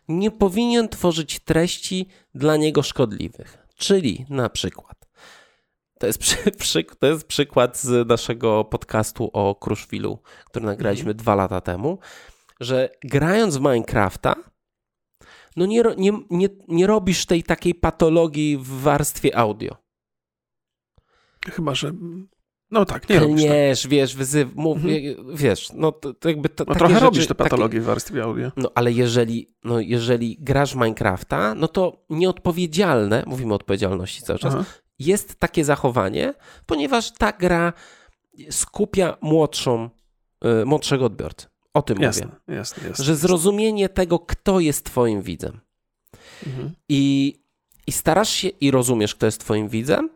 nie powinien tworzyć treści dla niego szkodliwych. Czyli na przykład, to jest, przy, to jest przykład z naszego podcastu o Kruszwilu, który nagraliśmy mhm. dwa lata temu, że grając w Minecrafta, no nie, nie, nie, nie robisz tej takiej patologii w warstwie audio. Chyba, że no tak, nie. Nie, tak. wiesz, wyzyw, mów, mhm. wiesz, no to, to jakby to, no trochę rzeczy, robisz te patologie takie, w warstwie audio. No ale jeżeli, no jeżeli grasz w Minecrafta, no to nieodpowiedzialne, mówimy o odpowiedzialności cały czas, Aha. jest takie zachowanie, ponieważ ta gra skupia młodszą, y, młodszego odbiorcę. O tym jasne, mówię. Jasne, jasne, że zrozumienie tego, kto jest twoim widzem. Mhm. I, I starasz się i rozumiesz, kto jest twoim widzem,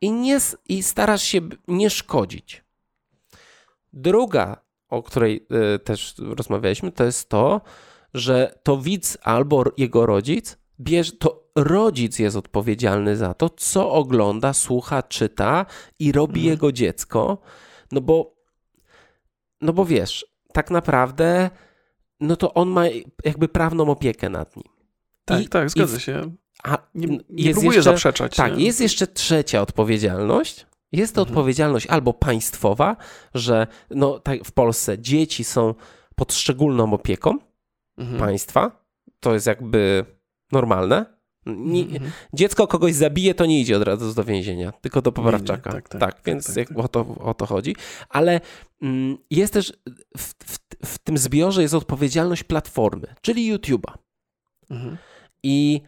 i, nie, i starasz się nie szkodzić. Druga, o której y, też rozmawialiśmy, to jest to, że to widz albo jego rodzic bierze, to rodzic jest odpowiedzialny za to, co ogląda, słucha, czyta i robi mhm. jego dziecko, no bo, no bo wiesz, tak naprawdę, no to on ma jakby prawną opiekę nad nim. Tak, I, tak, zgadza i w, się. A nie, nie jest próbuję jeszcze, zaprzeczać. Tak, nie? jest jeszcze trzecia odpowiedzialność. Jest to mhm. odpowiedzialność albo państwowa, że no, tak w Polsce dzieci są pod szczególną opieką mhm. państwa. To jest jakby normalne. Nie, mhm. Dziecko kogoś zabije, to nie idzie od razu do więzienia, tylko do poprawczaka. Nie, tak, tak, tak, tak, więc tak, tak. O, to, o to chodzi. Ale mm, jest też w, w, w, tym zbiorze jest odpowiedzialność platformy, czyli YouTube'a. Mhm. I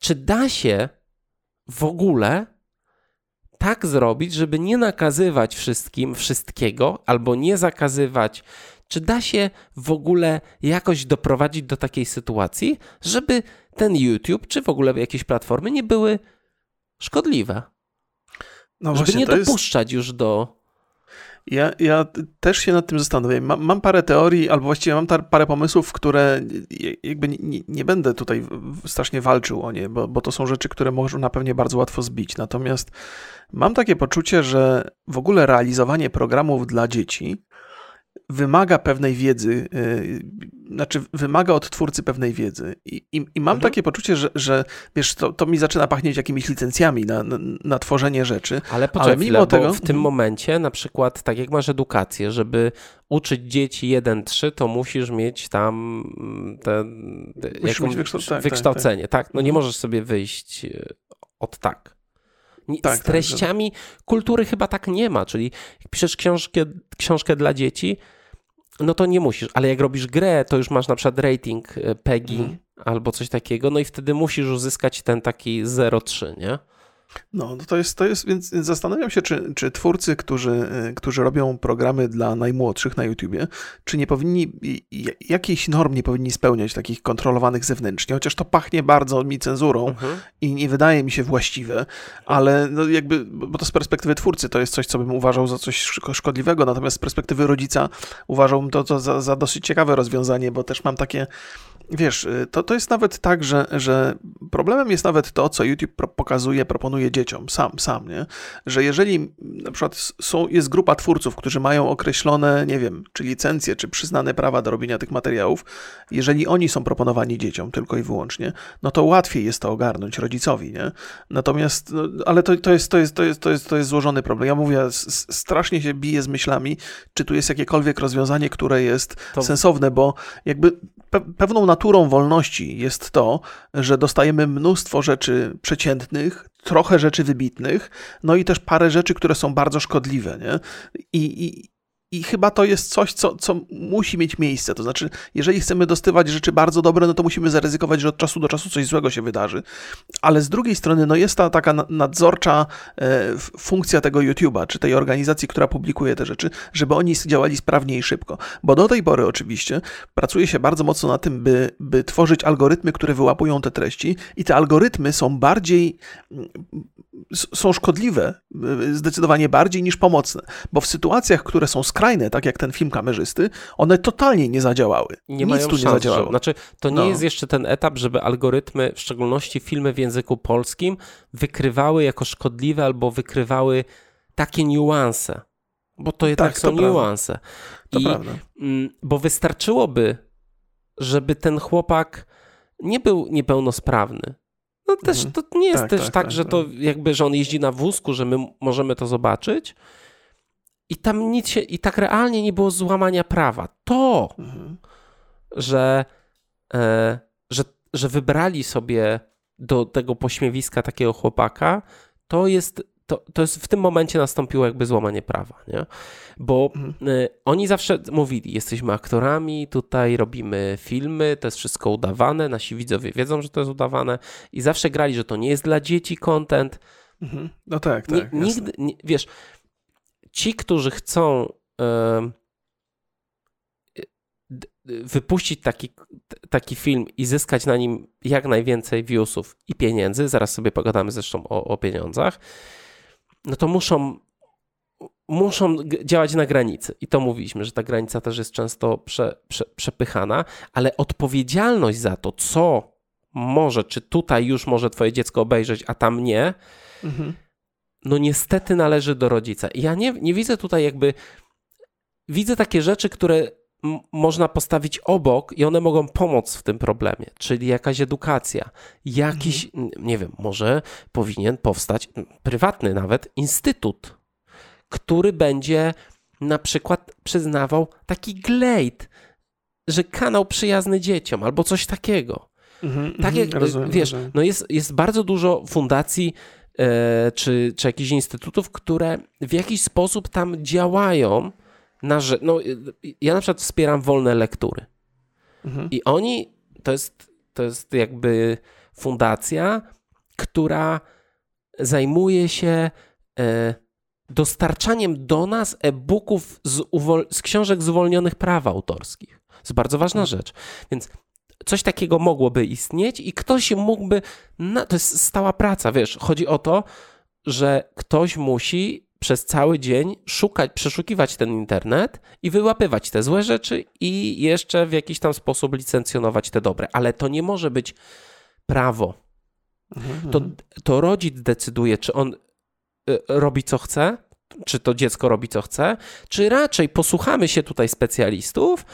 czy da się w ogóle tak zrobić, żeby nie nakazywać wszystkim wszystkiego, albo nie zakazywać? Czy da się w ogóle jakoś doprowadzić do takiej sytuacji, żeby ten YouTube, czy w ogóle jakieś platformy nie były szkodliwe? No żeby właśnie, nie dopuszczać jest... już do ja, ja też się nad tym zastanawiam. Mam, mam, parę teorii, albo właściwie mam parę pomysłów, które jakby nie, nie, będę tutaj strasznie walczył o nie, bo, bo to są rzeczy, które można pewnie bardzo łatwo zbić. Natomiast mam takie poczucie, że w ogóle realizowanie programów dla dzieci wymaga pewnej wiedzy, yy, znaczy wymaga od twórcy pewnej wiedzy. I, i, i mam mhm. takie poczucie, że, że wiesz, to, to mi zaczyna pachnieć jakimiś licencjami na, na, na tworzenie rzeczy. Ale poczekaj, ale mimo tego. w tym momencie, na przykład, tak jak masz edukację, żeby uczyć dzieci 1-3, to musisz mieć tam mm, ten, jakąś, wykształ tak, wykształcenie. Tak, tak. tak, no nie mhm. możesz sobie wyjść e, od tak. Tak, z tak, treściami tak, kultury chyba tak nie ma, czyli jak piszesz książkę, książkę dla dzieci, no to nie musisz, ale jak robisz grę, to już masz na przykład rating e, PEGI mhm. albo coś takiego, no i wtedy musisz uzyskać ten taki 0,3, nie? No, to jest, to jest, więc zastanawiam się, czy, czy twórcy, którzy, y, którzy robią programy dla najmłodszych na YouTubie, czy nie powinni, jakiejś norm nie powinni spełniać takich kontrolowanych zewnętrznie, chociaż to pachnie bardzo mi cenzurą mhm. i nie wydaje mi się właściwe, ale no jakby, bo to z perspektywy twórcy to jest coś, co bym uważał za coś szkodliwego, natomiast z perspektywy rodzica uważałbym to, to za, za dosyć ciekawe rozwiązanie, bo też mam takie wiesz, y, to, to jest nawet tak, że, że problemem jest nawet to, co YouTube pokazuje, proponuje dzieciom, sam, sam, nie? Że jeżeli na przykład są, jest grupa twórców, którzy mają określone, nie wiem, czy licencje, czy przyznane prawa do robienia tych materiałów, jeżeli oni są proponowani dzieciom tylko i wyłącznie, no to łatwiej jest to ogarnąć rodzicowi, nie? Natomiast, no, ale to, to, jest, to, jest, to, jest, to, jest, to jest złożony problem. Ja mówię, strasznie się biję z myślami, czy tu jest jakiekolwiek rozwiązanie, które jest to... sensowne, bo jakby pe pewną naturą wolności jest to, że dostajemy mnóstwo rzeczy przeciętnych, trochę rzeczy wybitnych, no i też parę rzeczy, które są bardzo szkodliwe, nie? I, i i chyba to jest coś, co, co musi mieć miejsce. To znaczy, jeżeli chcemy dostywać rzeczy bardzo dobre, no to musimy zaryzykować, że od czasu do czasu coś złego się wydarzy. Ale z drugiej strony, no jest ta taka nadzorcza e, funkcja tego YouTube'a, czy tej organizacji, która publikuje te rzeczy, żeby oni działali sprawnie i szybko. Bo do tej pory oczywiście pracuje się bardzo mocno na tym, by, by tworzyć algorytmy, które wyłapują te treści i te algorytmy są bardziej są szkodliwe y, zdecydowanie bardziej niż pomocne, bo w sytuacjach, które są skrajne, tak jak ten film kamerzysty, one totalnie nie zadziałały. Nie Nic mają tu szans, nie zadziałało. Że, znaczy, to nie no. jest jeszcze ten etap, żeby algorytmy, w szczególności filmy w języku polskim, wykrywały jako szkodliwe albo wykrywały takie niuanse. Bo to jednak tak, są to niuanse. To I, prawda. Mm, bo wystarczyłoby, żeby ten chłopak nie był niepełnosprawny, no też mhm. to nie jest tak, też tak, tak, tak że to tak. jakby, że on jeździ na wózku, że my możemy to zobaczyć. I tam nic się, i tak realnie nie było złamania prawa. To, mhm. że, e, że, że wybrali sobie do tego pośmiewiska takiego chłopaka, to jest to, to jest w tym momencie nastąpiło jakby złamanie prawa, nie? Bo mhm. y, oni zawsze mówili, jesteśmy aktorami, tutaj robimy filmy, to jest wszystko udawane, nasi widzowie wiedzą, że to jest udawane i zawsze grali, że to nie jest dla dzieci content. Mhm. No tak, tak. nigdy, nie, wiesz, ci, którzy chcą y, wypuścić taki, taki film i zyskać na nim jak najwięcej viewsów i pieniędzy, zaraz sobie pogadamy zresztą o, o pieniądzach, no to muszą, muszą działać na granicy. I to mówiliśmy, że ta granica też jest często prze, prze, przepychana, ale odpowiedzialność za to, co może, czy tutaj już może twoje dziecko obejrzeć, a tam nie, mhm. no niestety należy do rodzica. I ja nie, nie widzę tutaj jakby, widzę takie rzeczy, które można postawić obok i one mogą pomóc w tym problemie, czyli jakaś edukacja, jakiś, mhm. nie wiem, może powinien powstać prywatny nawet instytut, który będzie na przykład przyznawał taki glejt, że kanał przyjazny dzieciom albo coś takiego. Mhm, tak jak, rozumiem, wiesz, rozumiem. no jest, jest bardzo dużo fundacji e, czy, czy jakichś instytutów, które w jakiś sposób tam działają, na że, no, ja na przykład wspieram wolne lektury. Mhm. I oni, to jest, to jest jakby fundacja, która zajmuje się e, dostarczaniem do nas e-booków z, z, książek zwolnionych praw autorskich. To jest bardzo ważna mhm. rzecz. Więc coś takiego mogłoby istnieć i ktoś mógłby. Na, to jest stała praca, wiesz. Chodzi o to, że ktoś musi przez cały dzień szukać, przeszukiwać ten internet i wyłapywać te złe rzeczy i jeszcze w jakiś tam sposób licencjonować te dobre. Ale to nie może być prawo. Mhm. To, mhm. to rodzic decyduje, czy on y, robi co chce, czy to dziecko robi co chce, czy raczej posłuchamy się tutaj specjalistów,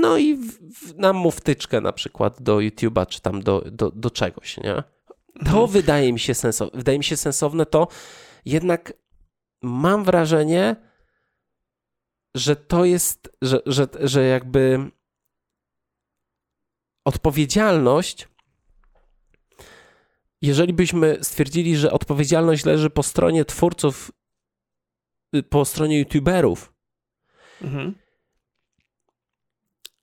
no i w, w, nam mu wtyczkę na przykład do YouTube'a, czy tam do, do, do czegoś, nie? To mhm. wydaje mi się sensowne. Wydaje mi się sensowne to jednak mam wrażenie, że to jest, że, że, że jakby odpowiedzialność, jeżeli byśmy stwierdzili, że odpowiedzialność leży po stronie twórców, y, po stronie YouTuberów, mhm.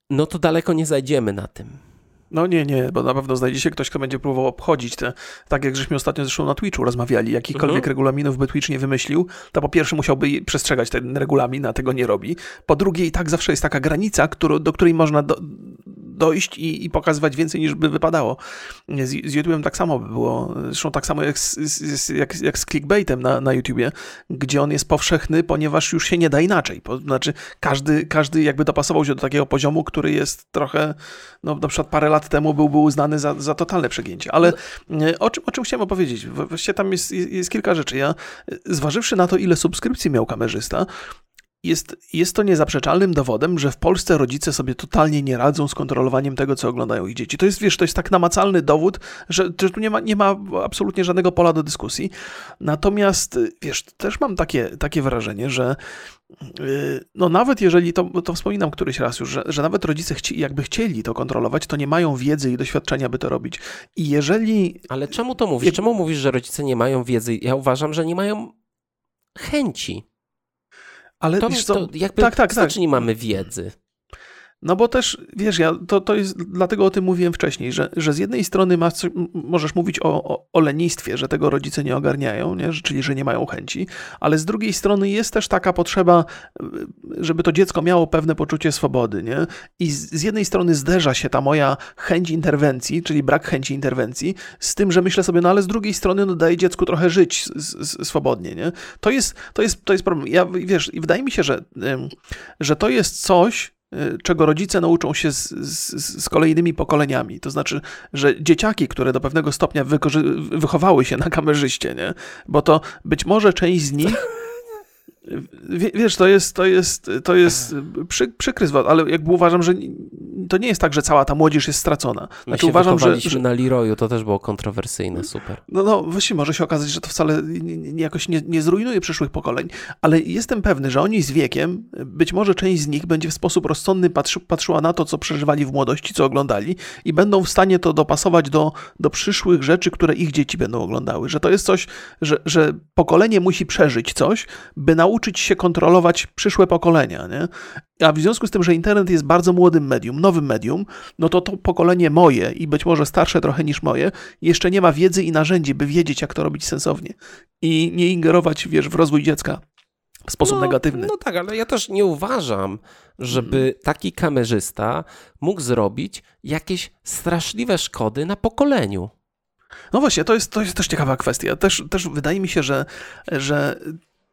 no to daleko nie zajdziemy na tym. No nie, nie, bo na pewno znajdzie się ktoś, kto będzie próbował obchodzić te, tak jak żeśmy ostatnio zresztą na Twitchu rozmawiali, jakichkolwiek mhm. regulaminów by Twitch nie wymyślił, to po pierwsze musiałby przestrzegać ten regulamin, a tego nie robi. Po drugie i tak zawsze jest taka granica, który, do której można do, dojść i, i, pokazywać więcej niż by wypadało. Z, z YouTube'em tak samo by było, zresztą tak samo jak z, jak, jak z clickbaitem na, na YouTubie, gdzie on jest powszechny, ponieważ już się nie da inaczej. Po, znaczy każdy, każdy jakby dopasował się do takiego poziomu, który jest trochę, no na przykład parę lat temu byłby uznany za, za totalne przegięcie. Ale e, o czym, o czym chciałem opowiedzieć? Właściwie tam jest, jest kilka rzeczy. Ja, e, zważywszy na to, ile subskrypcji miał kamerzysta, jest, jest to niezaprzeczalnym dowodem, że w Polsce rodzice sobie totalnie nie radzą z kontrolowaniem tego, co oglądają ich dzieci. To jest, wiesz, to jest tak namacalny dowód, że, że tu nie ma, nie ma absolutnie żadnego pola do dyskusji. Natomiast, wiesz, też mam takie, takie wrażenie, że yy, no nawet jeżeli, to, to wspominam któryś raz już, że, że nawet rodzice chci, jakby chcieli to kontrolować, to nie mają wiedzy i doświadczenia, by to robić. I jeżeli... Ale czemu to mówisz? Czemu mówisz, że rodzice nie mają wiedzy? Ja uważam, że nie mają chęci. Ale To, wiesz co, to jakby tak, tak, tak. mamy wiedzy. No bo też, wiesz, ja, to, to jest, dlatego o tym mówiłem wcześniej, że, że z jednej strony masz, możesz mówić o, o, o lenistwie, że tego rodzice nie ogarniają, nie? Czyli że nie mają chęci, ale z drugiej strony jest też taka potrzeba, żeby to dziecko miało pewne poczucie swobody, nie? I z, z jednej strony zderza się ta moja chęć interwencji, czyli brak chęci interwencji, z tym, że myślę sobie, no ale z drugiej strony no daje dziecku trochę żyć s- s- swobodnie, nie? To jest, to jest, to jest problem. Ja, wiesz, wydaje mi się, że, że to jest coś, czego rodzice nauczą się z, z, z kolejnymi pokoleniami. To znaczy, że dzieciaki, które do pewnego stopnia wychowały się na kamerzyście, nie? bo to być może część z nich. Wie, wiesz, to jest, to jest, to jest przy, przykry zwrot, ale jakby uważam, że to nie jest tak, że cała ta młodzież jest stracona. My Znaczy się uważam, że, że na Leroyu, to też było kontrowersyjne, super. no, no właśnie może się okazać, że to wcale jakoś nie, nie zrujnuje przyszłych pokoleń, ale jestem pewny, że oni z wiekiem, być może część z nich będzie w sposób rozsądny patrzy, patrzyła na to, co przeżywali w młodości, co oglądali i będą w stanie to dopasować do, do przyszłych rzeczy, które ich dzieci będą oglądały. Że to jest coś, że, że pokolenie musi przeżyć coś, by nauczyć się kontrolować przyszłe pokolenia, nie? A w związku z tym, że internet jest bardzo młodym medium, nowym medium, no to to pokolenie moje i być może starsze trochę niż moje, jeszcze nie ma wiedzy i narzędzi, by wiedzieć, jak to robić sensownie. I nie ingerować, wiesz, w rozwój dziecka w sposób no, negatywny. No tak, ale ja też nie uważam, żeby Mhm. taki kamerzysta mógł zrobić jakieś straszliwe szkody na pokoleniu. No właśnie, to jest, to jest też ciekawa kwestia. Też, też wydaje mi się, że, że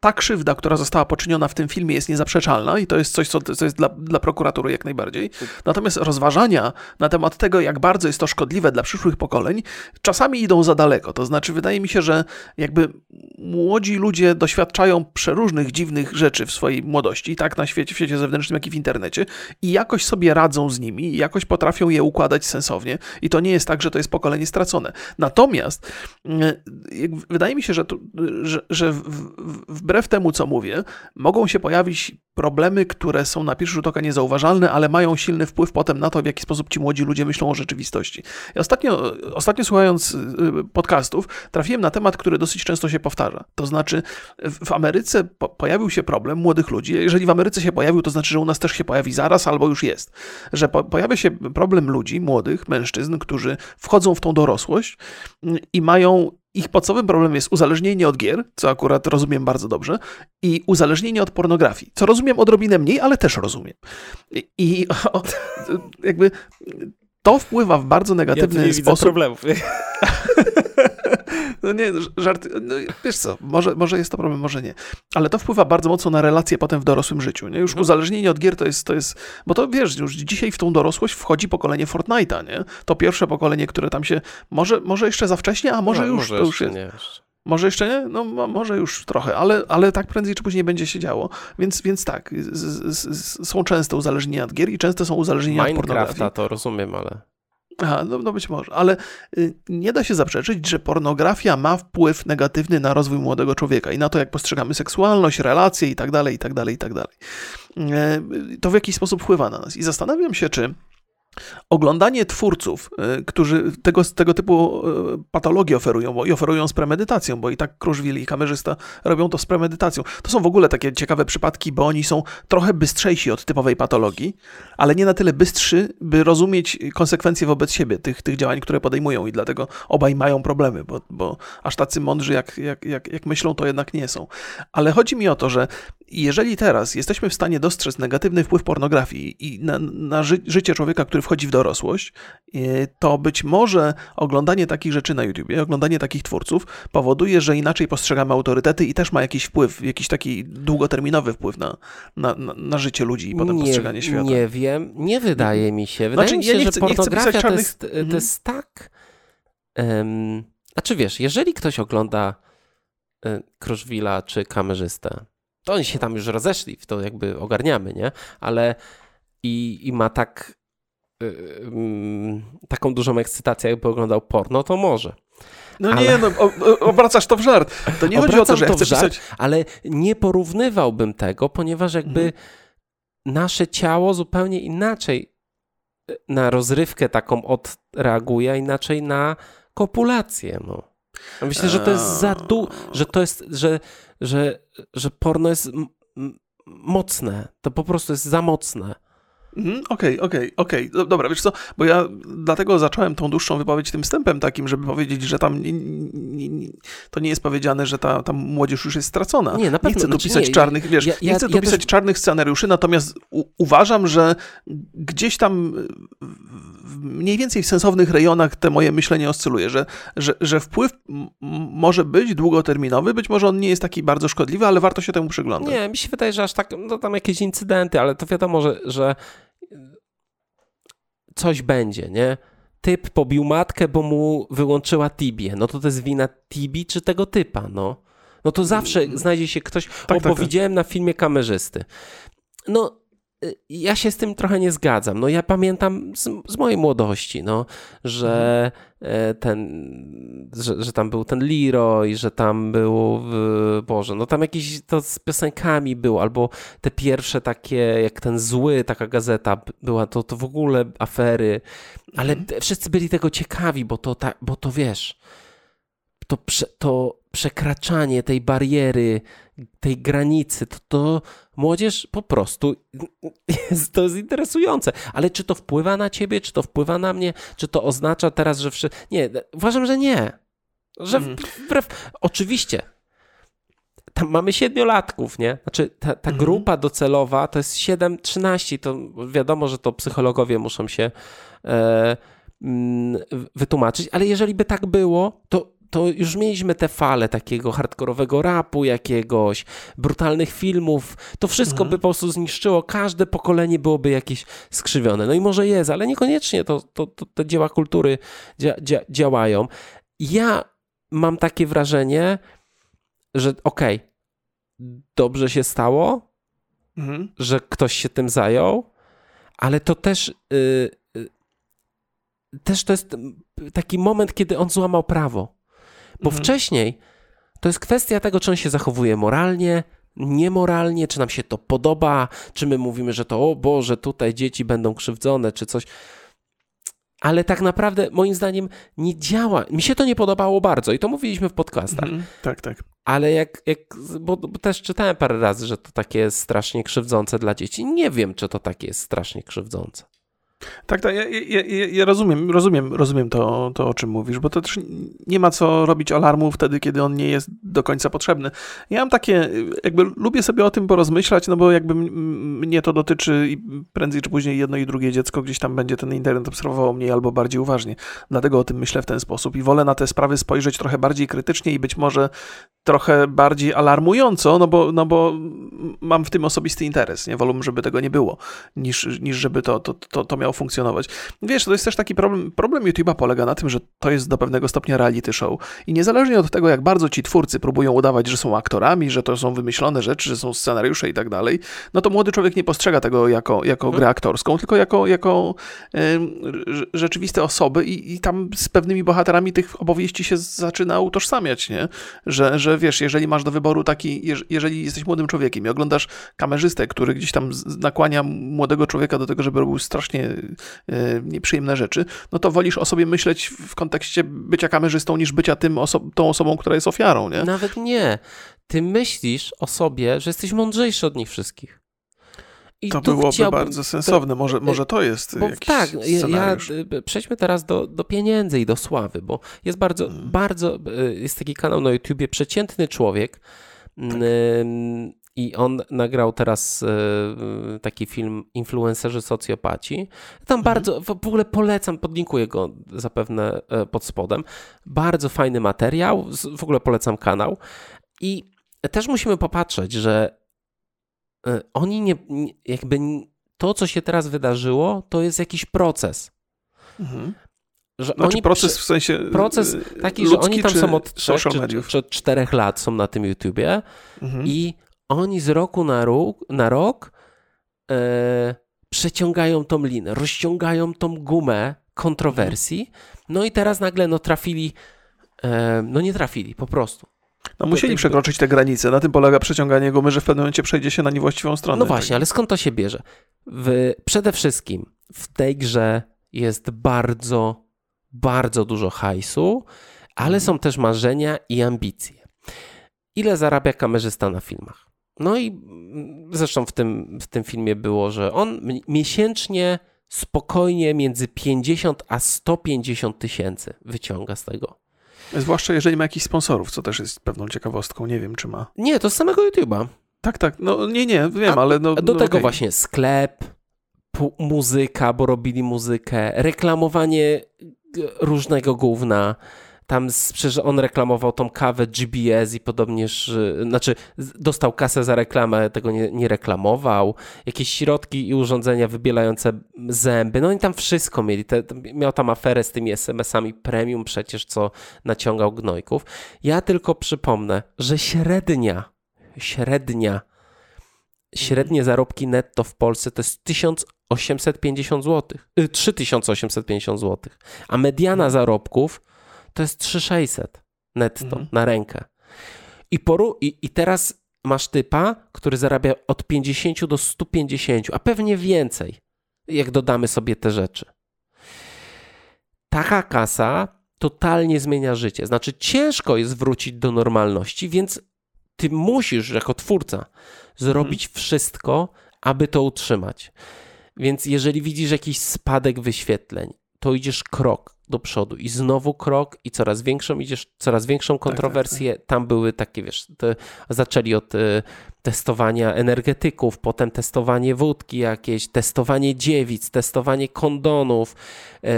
ta krzywda, która została poczyniona w tym filmie jest niezaprzeczalna i to jest coś, co, co jest dla, dla prokuratury jak najbardziej. Natomiast rozważania na temat tego, jak bardzo jest to szkodliwe dla przyszłych pokoleń, czasami idą za daleko. To znaczy, wydaje mi się, że jakby młodzi ludzie doświadczają przeróżnych dziwnych rzeczy w swojej młodości, tak na świecie, w świecie zewnętrznym, jak i w internecie i jakoś sobie radzą z nimi jakoś potrafią je układać sensownie i to nie jest tak, że to jest pokolenie stracone. Natomiast mm, wydaje mi się, że, tu, że, że w, w, wbrew temu, co mówię, mogą się pojawić problemy, które są na pierwszy rzut oka niezauważalne, ale mają silny wpływ potem na to, w jaki sposób ci młodzi ludzie myślą o rzeczywistości. Ja ostatnio, ostatnio słuchając y, podcastów, trafiłem na temat, który dosyć często się powtarza. To znaczy, w Ameryce po, pojawił się problem młodych ludzi. Jeżeli w Ameryce się pojawił, to znaczy, że u nas też się pojawi zaraz albo już jest. Że po, pojawia się problem ludzi, młodych mężczyzn, którzy wchodzą w tą dorosłość mm, i mają ich podstawowym problemem jest uzależnienie od gier, co akurat rozumiem bardzo dobrze, i uzależnienie od pornografii, co rozumiem odrobinę mniej, ale też rozumiem. I, i o, jakby to wpływa w bardzo negatywny sposób. problemów. No nie, żart. No, wiesz co, może, może jest to problem, może nie. Ale to wpływa bardzo mocno na relacje potem w dorosłym życiu. Nie? Już Mhm. uzależnienie od gier to jest, to jest. Bo to wiesz, już dzisiaj w tą dorosłość wchodzi pokolenie Fortnite'a, nie? To pierwsze pokolenie, które tam się. Może, może jeszcze za wcześnie, a może No, już. może to już jest. nie. Jeszcze. Może jeszcze nie? No mo- może już trochę, ale, ale tak prędzej czy później będzie się działo. Więc, więc tak, z, z, z, są częste uzależnienia od gier i często są uzależnienia od pornografii. Minecrafta to rozumiem, ale... Aha, no, no być może, ale y, nie da się zaprzeczyć, że pornografia ma wpływ negatywny na rozwój młodego człowieka i na to, jak postrzegamy seksualność, relacje i dalej, i dalej, i tak dalej. E, To w jakiś sposób wpływa na nas. I zastanawiam się, czy oglądanie twórców, y, którzy tego, tego typu y, patologie oferują, bo i oferują z premedytacją, bo i tak Kruszwil i kamerzysta robią to z premedytacją. To są w ogóle takie ciekawe przypadki, bo oni są trochę bystrzejsi od typowej patologii, ale nie na tyle bystrzy, by rozumieć konsekwencje wobec siebie tych, tych działań, które podejmują i dlatego obaj mają problemy, bo, bo aż tacy mądrzy jak, jak, jak, jak myślą, to jednak nie są. Ale chodzi mi o to, że jeżeli teraz jesteśmy w stanie dostrzec negatywny wpływ pornografii i na, na ży życie człowieka, który wchodzi w dorosłość, y, to być może oglądanie takich rzeczy na YouTubie, oglądanie takich twórców powoduje, że inaczej postrzegamy autorytety i też ma jakiś wpływ, jakiś taki długoterminowy wpływ na, na, na, życie ludzi i potem postrzeganie świata. Nie wiem, nie wydaje mi się. Wydaje Znaczy, mi ja się, nie że chcę- nie chcę pornografia pisać to, czarnych- jest, to Mhm. jest tak... Um, znaczy wiesz, jeżeli ktoś ogląda y, Kruszwila czy kamerzystę, to oni się tam już rozeszli, w to jakby ogarniamy, nie? Ale i, i ma tak y, mm, taką dużą ekscytację, jakby oglądał porno, to może. No Ale- nie, no, obracasz to w żart. To nie chodzi o to, Obracam że ja to chcę żart, pisać... ale nie porównywałbym tego, ponieważ jakby Mhm. nasze ciało zupełnie inaczej y, na rozrywkę taką odreaguje, a inaczej na kopulację. No. Myślę, że to jest za du, że to jest, że, że, że porno jest mocne. To po prostu jest za mocne. Mhm, okej, okej, okej. Do- Dobra, wiesz co, bo ja dlatego zacząłem tą dłuższą wypowiedź tym wstępem takim, żeby powiedzieć, że tam nie, nie, nie, to nie jest powiedziane, że ta, ta młodzież już jest stracona. Nie, na pewno, nie chcę tu znaczy pisać nie, czarnych, wiesz, ja- nie ja- chcę tu ja pisać też- czarnych scenariuszy, natomiast u, uważam, że gdzieś tam mniej więcej w sensownych rejonach te moje myślenie oscyluje, że, że, że wpływ może być długoterminowy, być może on nie jest taki bardzo szkodliwy, ale warto się temu przyglądać. Nie, mi się wydaje, że aż tak, no tam jakieś incydenty, ale to wiadomo, że, że coś będzie, nie? Typ pobił matkę, bo mu wyłączyła Tibię. No to to jest wina Tibi czy tego typa, no. No to zawsze znajdzie się ktoś, o, tak, bo tak. widziałem na filmie kamerzysty. No, ja się z tym trochę nie zgadzam. No ja pamiętam z, z mojej młodości, no, że e, ten, że, że tam był ten Leroy, że tam był, w- Boże, no tam jakieś to z piosenkami było, albo te pierwsze takie, jak ten zły, taka gazeta była, to, to w ogóle afery, ale te- wszyscy byli tego ciekawi, bo to, ta, bo to wiesz, to, to przekraczanie tej bariery, tej granicy, to, to młodzież po prostu jest, to jest interesujące. Ale czy to wpływa na ciebie, czy to wpływa na mnie, czy to oznacza teraz, że wszyscy... Nie, uważam, że nie. Że Mhm. wbrew... Oczywiście, tam mamy siedmiolatków, nie? Znaczy ta, ta Mhm. grupa docelowa to jest 7-13, to wiadomo, że to psychologowie muszą się e, mm, wytłumaczyć, ale jeżeli by tak było, to, to już mieliśmy te fale takiego hardkorowego rapu jakiegoś, brutalnych filmów, to wszystko Mhm. by po prostu zniszczyło, każde pokolenie byłoby jakieś skrzywione. No i może jest, ale niekoniecznie to, to, to te dzieła kultury dzia, dzia, działają. Ja mam takie wrażenie, że okej, dobrze się stało, Mhm. że ktoś się tym zajął, ale to też y, y, też to jest taki moment, kiedy on złamał prawo. Bo Mhm. wcześniej to jest kwestia tego, czy on się zachowuje moralnie, niemoralnie, czy nam się to podoba, czy my mówimy, że to o Boże, tutaj dzieci będą krzywdzone, czy coś. Ale tak naprawdę, moim zdaniem, nie działa. Mi się to nie podobało bardzo i to mówiliśmy w podcastach. Mhm. Tak, tak. Ale jak, jak bo, bo też czytałem parę razy, że to takie jest strasznie krzywdzące dla dzieci. Nie wiem, czy to takie jest strasznie krzywdzące. Tak, tak, ja, ja, ja, rozumiem, rozumiem, rozumiem to, to, o czym mówisz, bo to też nie ma co robić alarmu wtedy, kiedy on nie jest do końca potrzebny. Ja mam takie, jakby lubię sobie o tym porozmyślać, no bo jakby mnie to dotyczy i prędzej czy później jedno i drugie dziecko gdzieś tam będzie ten internet obserwowało mniej albo bardziej uważnie. Dlatego o tym myślę w ten sposób i wolę na te sprawy spojrzeć trochę bardziej krytycznie i być może trochę bardziej alarmująco, no bo, no bo mam w tym osobisty interes, nie? Wolę, żeby tego nie było, niż, niż żeby to, to, to, to miało funkcjonować. Wiesz, to jest też taki problem, problem YouTube'a polega na tym, że to jest do pewnego stopnia reality show i niezależnie od tego, jak bardzo ci twórcy próbują udawać, że są aktorami, że to są wymyślone rzeczy, że są scenariusze i tak dalej, no to młody człowiek nie postrzega tego jako, jako grę aktorską, tylko jako, jako rzeczywiste osoby i, i tam z pewnymi bohaterami tych opowieści się zaczyna utożsamiać, nie? Że, że wiesz, jeżeli masz do wyboru taki, jeż- jeżeli jesteś młodym człowiekiem i oglądasz kamerzystę, który gdzieś tam nakłania młodego człowieka do tego, żeby robił strasznie nieprzyjemne rzeczy, no to wolisz o sobie myśleć w kontekście bycia kamerzystą niż bycia tym oso- tą osobą, która jest ofiarą, nie? Nawet nie. Ty myślisz o sobie, że jesteś mądrzejszy od nich wszystkich. I To byłoby chciałbym- bardzo sensowne. Może, może to jest Bo jakiś tak, ja, ja, scenariusz. y, przejdźmy teraz do, do pieniędzy i do sławy, bo jest bardzo, Mm. bardzo, y, jest taki kanał na YouTubie, Przeciętny Człowiek Tak. I on nagrał teraz y, taki film Influencerzy Socjopaci. Tam Mhm. bardzo, w ogóle polecam, podlinkuję go zapewne e, pod spodem. Bardzo fajny materiał, w ogóle polecam kanał i też musimy popatrzeć, że y, oni nie, jakby to, co się teraz wydarzyło, to jest jakiś proces. Mhm. Że Znaczy oni proces w sensie proces taki, że oni tam czy są od trzech social czy, mediów. czy od czterech lat są na tym YouTubie Mhm. i oni z roku na rok, na rok e, przeciągają tą linę, rozciągają tą gumę kontrowersji. No i teraz nagle no trafili, e, no nie trafili po prostu. No musieli przekroczyć te granice. Na tym polega przeciąganie gumy, że w pewnym momencie przejdzie się na niewłaściwą stronę. No właśnie, ale skąd to się bierze? W, przede wszystkim w tej grze jest bardzo, bardzo dużo hajsu, ale Mhm. są też marzenia i ambicje. Ile zarabia kamerzysta na filmach? No i mm, zresztą w tym, w tym filmie było, że on miesięcznie spokojnie między 50 a 150 tysięcy wyciąga z tego. Zwłaszcza jeżeli ma jakichś sponsorów, co też jest pewną ciekawostką. Nie wiem, czy ma. Nie, to z samego YouTube'a. Tak, tak. No nie, nie, wiem, a, ale no. Do no, tego okay. właśnie sklep, muzyka, bo robili muzykę, reklamowanie różnego gówna. Tam przecież on reklamował tą kawę GBS i podobnież, znaczy dostał kasę za reklamę, tego nie, nie reklamował. Jakieś środki i urządzenia wybielające zęby. No i tam wszystko mieli. Te, miał tam aferę z tymi SMS-ami premium przecież, co naciągał gnojków. Ja tylko przypomnę, że średnia, średnia, średnie zarobki netto w Polsce to jest 1850 zł. 3850 zł. A mediana zarobków to jest 3600 netto mhm. na rękę. I, poru, i, I teraz masz typa, który zarabia od 50 do 150, a pewnie więcej, jak dodamy sobie te rzeczy. Taka kasa totalnie zmienia życie. Znaczy, ciężko jest wrócić do normalności, więc ty musisz, jako twórca, zrobić mhm. wszystko, aby to utrzymać. Więc jeżeli widzisz jakiś spadek wyświetleń, to idziesz krok do przodu i znowu krok i coraz większą idziesz, coraz większą kontrowersję. Tak, tak, tak. Tam były takie, wiesz, te, zaczęli od y, testowania energetyków, potem testowanie wódki jakieś, testowanie dziewic, testowanie kondonów, y,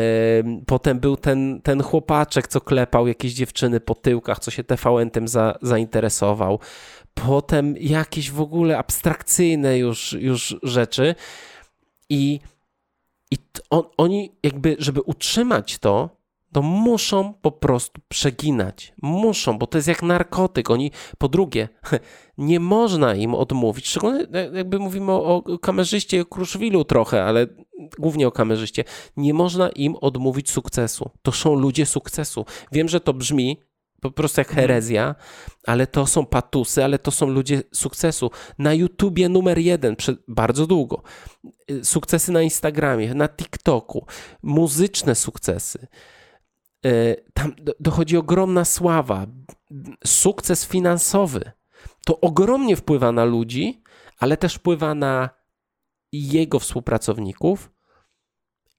potem był ten, ten chłopaczek, co klepał jakieś dziewczyny po tyłkach, co się TVN tym za, zainteresował. Potem jakieś w ogóle abstrakcyjne już, już rzeczy i i on, oni jakby, żeby utrzymać to, to muszą po prostu przeginać. Muszą, bo to jest jak narkotyk. Oni, po drugie, nie można im odmówić, szczególnie jakby mówimy o, o kamerzyście, o Kruszwilu trochę, ale głównie o kamerzyście, nie można im odmówić sukcesu. To są ludzie sukcesu. Wiem, że to brzmi po prostu jak mhm. herezja, ale to są patusy, ale to są ludzie sukcesu. Na YouTubie numer jeden bardzo długo. Y, sukcesy na Instagramie, na TikToku, muzyczne sukcesy. Y, tam dochodzi ogromna sława, sukces finansowy. To ogromnie wpływa na ludzi, ale też wpływa na jego współpracowników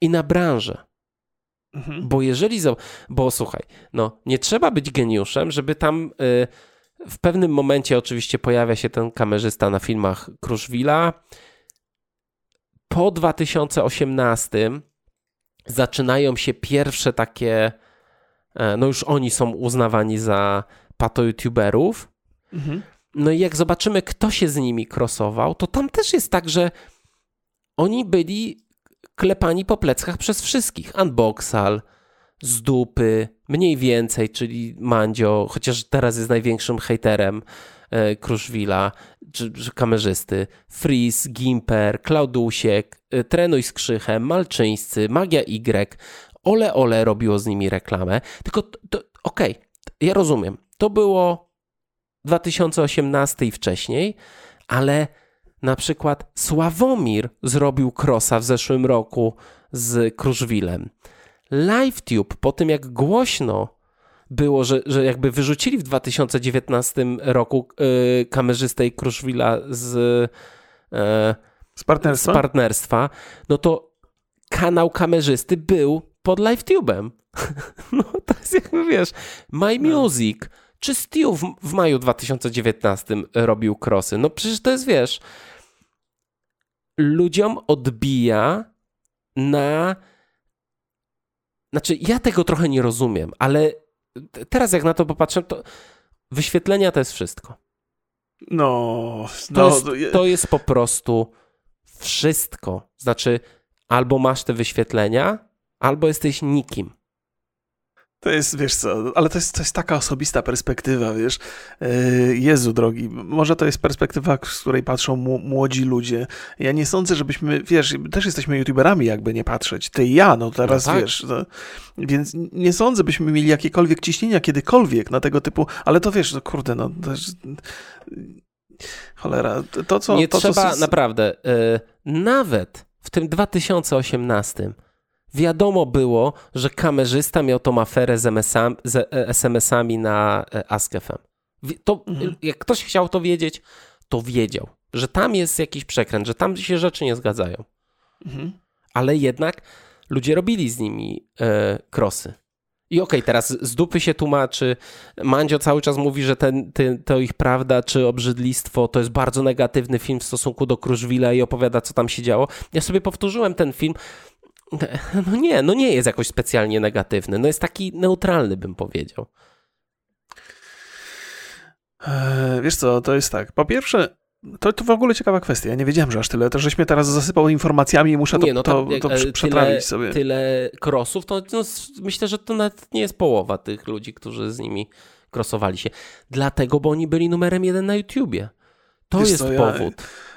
i na branżę. Mhm. Bo jeżeli. Bo słuchaj, no, nie trzeba być geniuszem, żeby tam. Y, w pewnym momencie oczywiście pojawia się ten kamerzysta na filmach Kruszwila. Po 2018 zaczynają się pierwsze takie. E, no już oni są uznawani za pato-youtuberów. Mhm. No i jak zobaczymy, kto się z nimi krosował, to tam też jest tak, że oni byli klepani po pleckach przez wszystkich. Unboxal, z dupy, mniej więcej, czyli Mandzio, chociaż teraz jest największym hejterem e, Kruszwila, czy, czy kamerzysty, Freeze, Gimper, Klaudusiek, e, Trenuj z Krzychem, Malczyńscy, Magia Y, Ole Ole robiło z nimi reklamę. Tylko, okej, okay, ja rozumiem, to było 2018 i wcześniej, ale na przykład Sławomir zrobił krosa w zeszłym roku z Kruszwilem. LiveTube po tym jak głośno było, że, że jakby wyrzucili w 2019 roku yy, kamerzystę i Kruszwila z, yy, z, partnerstwa? z partnerstwa, no to kanał kamerzysty był pod LiveTube'em. no to jest jakby wiesz, My no. Music, czy w, w maju 2019 robił krosy. No przecież to jest, wiesz, ludziom odbija na. Znaczy, ja tego trochę nie rozumiem, ale teraz jak na to popatrzę, to wyświetlenia to jest wszystko. No, no to, jest, to jest po prostu wszystko. Znaczy, albo masz te wyświetlenia, albo jesteś nikim. To jest, wiesz co, ale to jest, to jest taka osobista perspektywa, wiesz. E, Jezu drogi, może to jest perspektywa, z której patrzą młodzi ludzie. Ja nie sądzę, żebyśmy, wiesz, też jesteśmy youtuberami, jakby nie patrzeć. Ty i ja, no teraz, no tak. wiesz. To, więc nie sądzę, byśmy mieli jakiekolwiek ciśnienia kiedykolwiek na tego typu, ale to wiesz, no kurde, no też, cholera, to co... Nie to, trzeba, co... naprawdę, yy, nawet w tym 2018 wiadomo było, że kamerzysta miał tą aferę z, SMS-ami, z SMS-ami na e, AskFM. To, mhm. Jak ktoś chciał to wiedzieć, to wiedział, że tam jest jakiś przekręt, że tam się rzeczy nie zgadzają. Mhm. Ale jednak ludzie robili z nimi e, krosy. I okej, okay, teraz z dupy się tłumaczy. Mandzio cały czas mówi, że ten, ten, to ich prawda czy obrzydlistwo to jest bardzo negatywny film w stosunku do Kruszwila i opowiada, co tam się działo. Ja sobie powtórzyłem ten film. No nie, no nie jest jakoś specjalnie negatywny. No jest taki neutralny, bym powiedział. Eee, wiesz co, to jest tak. Po pierwsze, to, to w ogóle ciekawa kwestia. Ja nie wiedziałem, że aż tyle. To, żeś mnie teraz zasypał informacjami i muszę to, nie, no to, to, to przetrawić tyle, sobie. Tyle krosów, to no, myślę, że to nawet nie jest połowa tych ludzi, którzy z nimi krosowali się. Dlatego, bo oni byli numerem jeden na YouTubie. To Wiesz jest co, powód.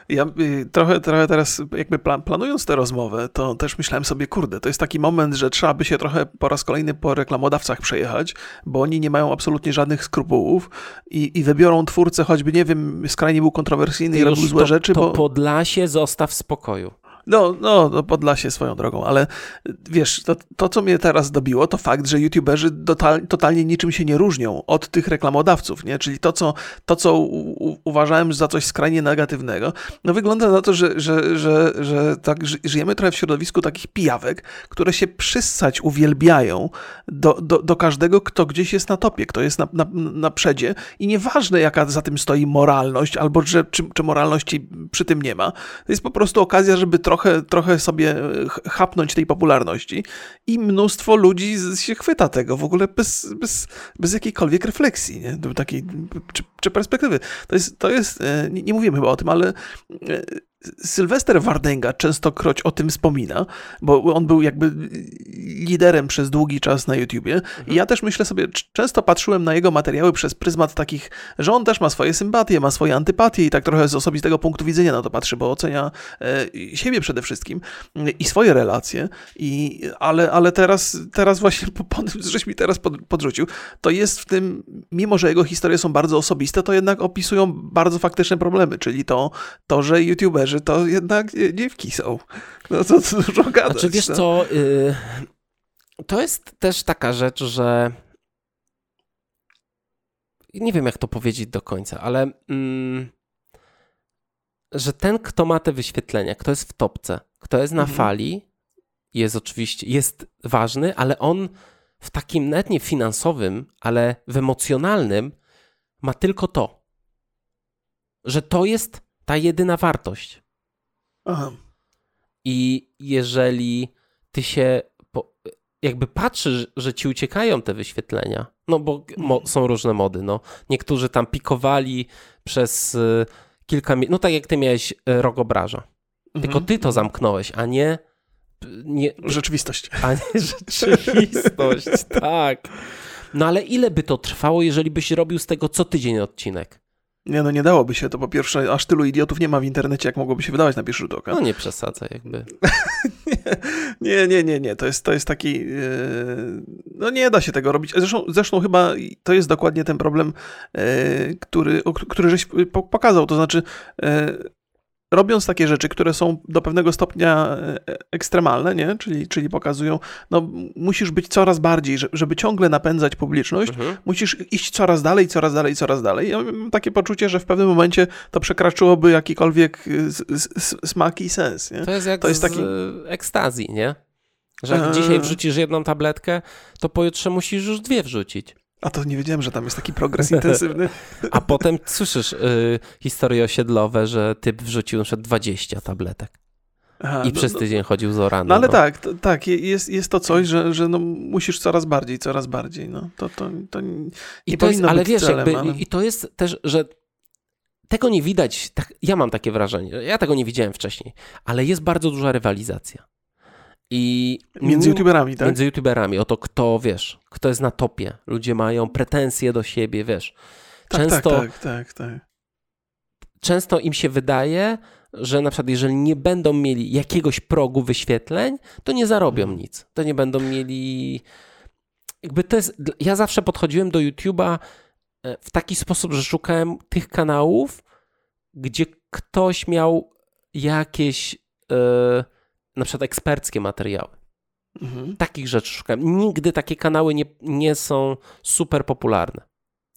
Ja y, trochę, trochę teraz, jakby planując tę rozmowę, to też myślałem sobie, kurde, to jest taki moment, że trzeba by się trochę po raz kolejny po reklamodawcach przejechać, bo oni nie mają absolutnie żadnych skrupułów i, i wybiorą twórcę, choćby, nie wiem, skrajnie był kontrowersyjny i robił złe to, rzeczy. To bo... Podlasie zostaw w spokoju. No, no, no Podlasie swoją drogą, ale wiesz, to, to co mnie teraz dobiło, to fakt, że youtuberzy total, totalnie niczym się nie różnią od tych reklamodawców, nie? Czyli to, co, to, co u, uważałem za coś skrajnie negatywnego, no wygląda na to, że, że, że, że tak, żyjemy trochę w środowisku takich pijawek, które się przyssać uwielbiają do, do, do każdego, kto gdzieś jest na topie, kto jest na, na, na przedzie i nieważne, jaka za tym stoi moralność, albo że, czy, czy moralności przy tym nie ma, to jest po prostu okazja, żeby trochę trochę, trochę sobie chapnąć tej popularności i mnóstwo ludzi się chwyta tego w ogóle bez, bez, bez jakiejkolwiek refleksji, nie? Takiej, czy, czy perspektywy. To jest, to jest e, nie, nie mówimy chyba o tym, ale e, Sylwester Wardęga częstokroć o tym wspomina, bo on był jakby liderem przez długi czas na YouTubie. I ja też myślę sobie, często patrzyłem na jego materiały przez pryzmat takich, że on też ma swoje sympatie, ma swoje antypatie i tak trochę z osobistego punktu widzenia na to patrzy, bo ocenia e, siebie przede wszystkim i swoje relacje. I, ale, ale teraz, teraz właśnie, po, po, żeś mi teraz pod, podrzucił, to jest w tym, mimo że jego historie są bardzo osobiste, to jednak opisują bardzo faktyczne problemy, czyli to, to że YouTuberzy to jednak dziewki są. No to co dużo gadać. Znaczy wiesz no. co, y, to jest też taka rzecz, że nie wiem jak to powiedzieć do końca, ale mm, że ten, kto ma te wyświetlenia, kto jest w topce, kto jest na mhm. fali, jest oczywiście, jest ważny, ale on w takim nawet nie finansowym, ale w emocjonalnym ma tylko to, że to jest ta jedyna wartość. Aha. I jeżeli ty się po, jakby patrzysz, że ci uciekają te wyświetlenia, no bo mo, mhm. są różne mody, no. Niektórzy tam pikowali przez y, kilka minut, no tak jak ty miałeś y, rogobraża. Mhm. Tylko ty to zamknąłeś, a nie, nie... Rzeczywistość. A nie rzeczywistość, tak. No ale ile by to trwało, jeżeli byś robił z tego co tydzień odcinek? Nie, no nie dałoby się. To po pierwsze, aż tylu idiotów nie ma w internecie, jak mogłoby się wydawać na pierwszy rzut oka. No nie przesadzaj jakby. nie, nie, nie, nie. To jest, to jest taki... Yy... No nie da się tego robić. Zresztą, zresztą chyba to jest dokładnie ten problem, yy, który, który żeś pokazał. To znaczy... Robiąc takie rzeczy, które są do pewnego stopnia e, ekstremalne, nie? Czyli, czyli pokazują, no musisz być coraz bardziej, żeby ciągle napędzać publiczność, mhm. musisz iść coraz dalej, coraz dalej, coraz dalej. Ja mam takie poczucie, że w pewnym momencie to przekraczyłoby jakikolwiek e, smak i sens, nie? To jest jak to jest taki... ekstazji, nie? Że jak dzisiaj wrzucisz jedną tabletkę, to pojutrze musisz już dwie wrzucić. A to nie wiedziałem, że tam jest taki progres intensywny. A potem słyszysz y, historie osiedlowe, że typ wrzucił na przykład 20 tabletek. Aha, I no, przez no. tydzień no, chodził z oranem. No ale no. tak, to, tak, jest, jest to coś, że, że no, musisz coraz bardziej, coraz bardziej. No. To, to, to nie I to jest, ale wiesz, celem, jakby, ale... i to jest też, że tego nie widać, tak, ja mam takie wrażenie, ja tego nie widziałem wcześniej, ale jest bardzo duża rywalizacja. I między youtuberami, tak? Między youtuberami, o to kto, wiesz, kto jest na topie. Ludzie mają pretensje do siebie, wiesz. Tak, tak często, tak, tak, tak, tak. Często im się wydaje, że na przykład jeżeli nie będą mieli jakiegoś progu wyświetleń, to nie zarobią hmm. nic. To nie będą mieli... Jakby to jest... Ja zawsze podchodziłem do YouTube'a e, w taki sposób, że szukałem tych kanałów, gdzie ktoś miał jakieś... Yy na przykład eksperckie materiały. Mhm. Takich rzeczy szukałem. Nigdy takie kanały nie, nie są super popularne.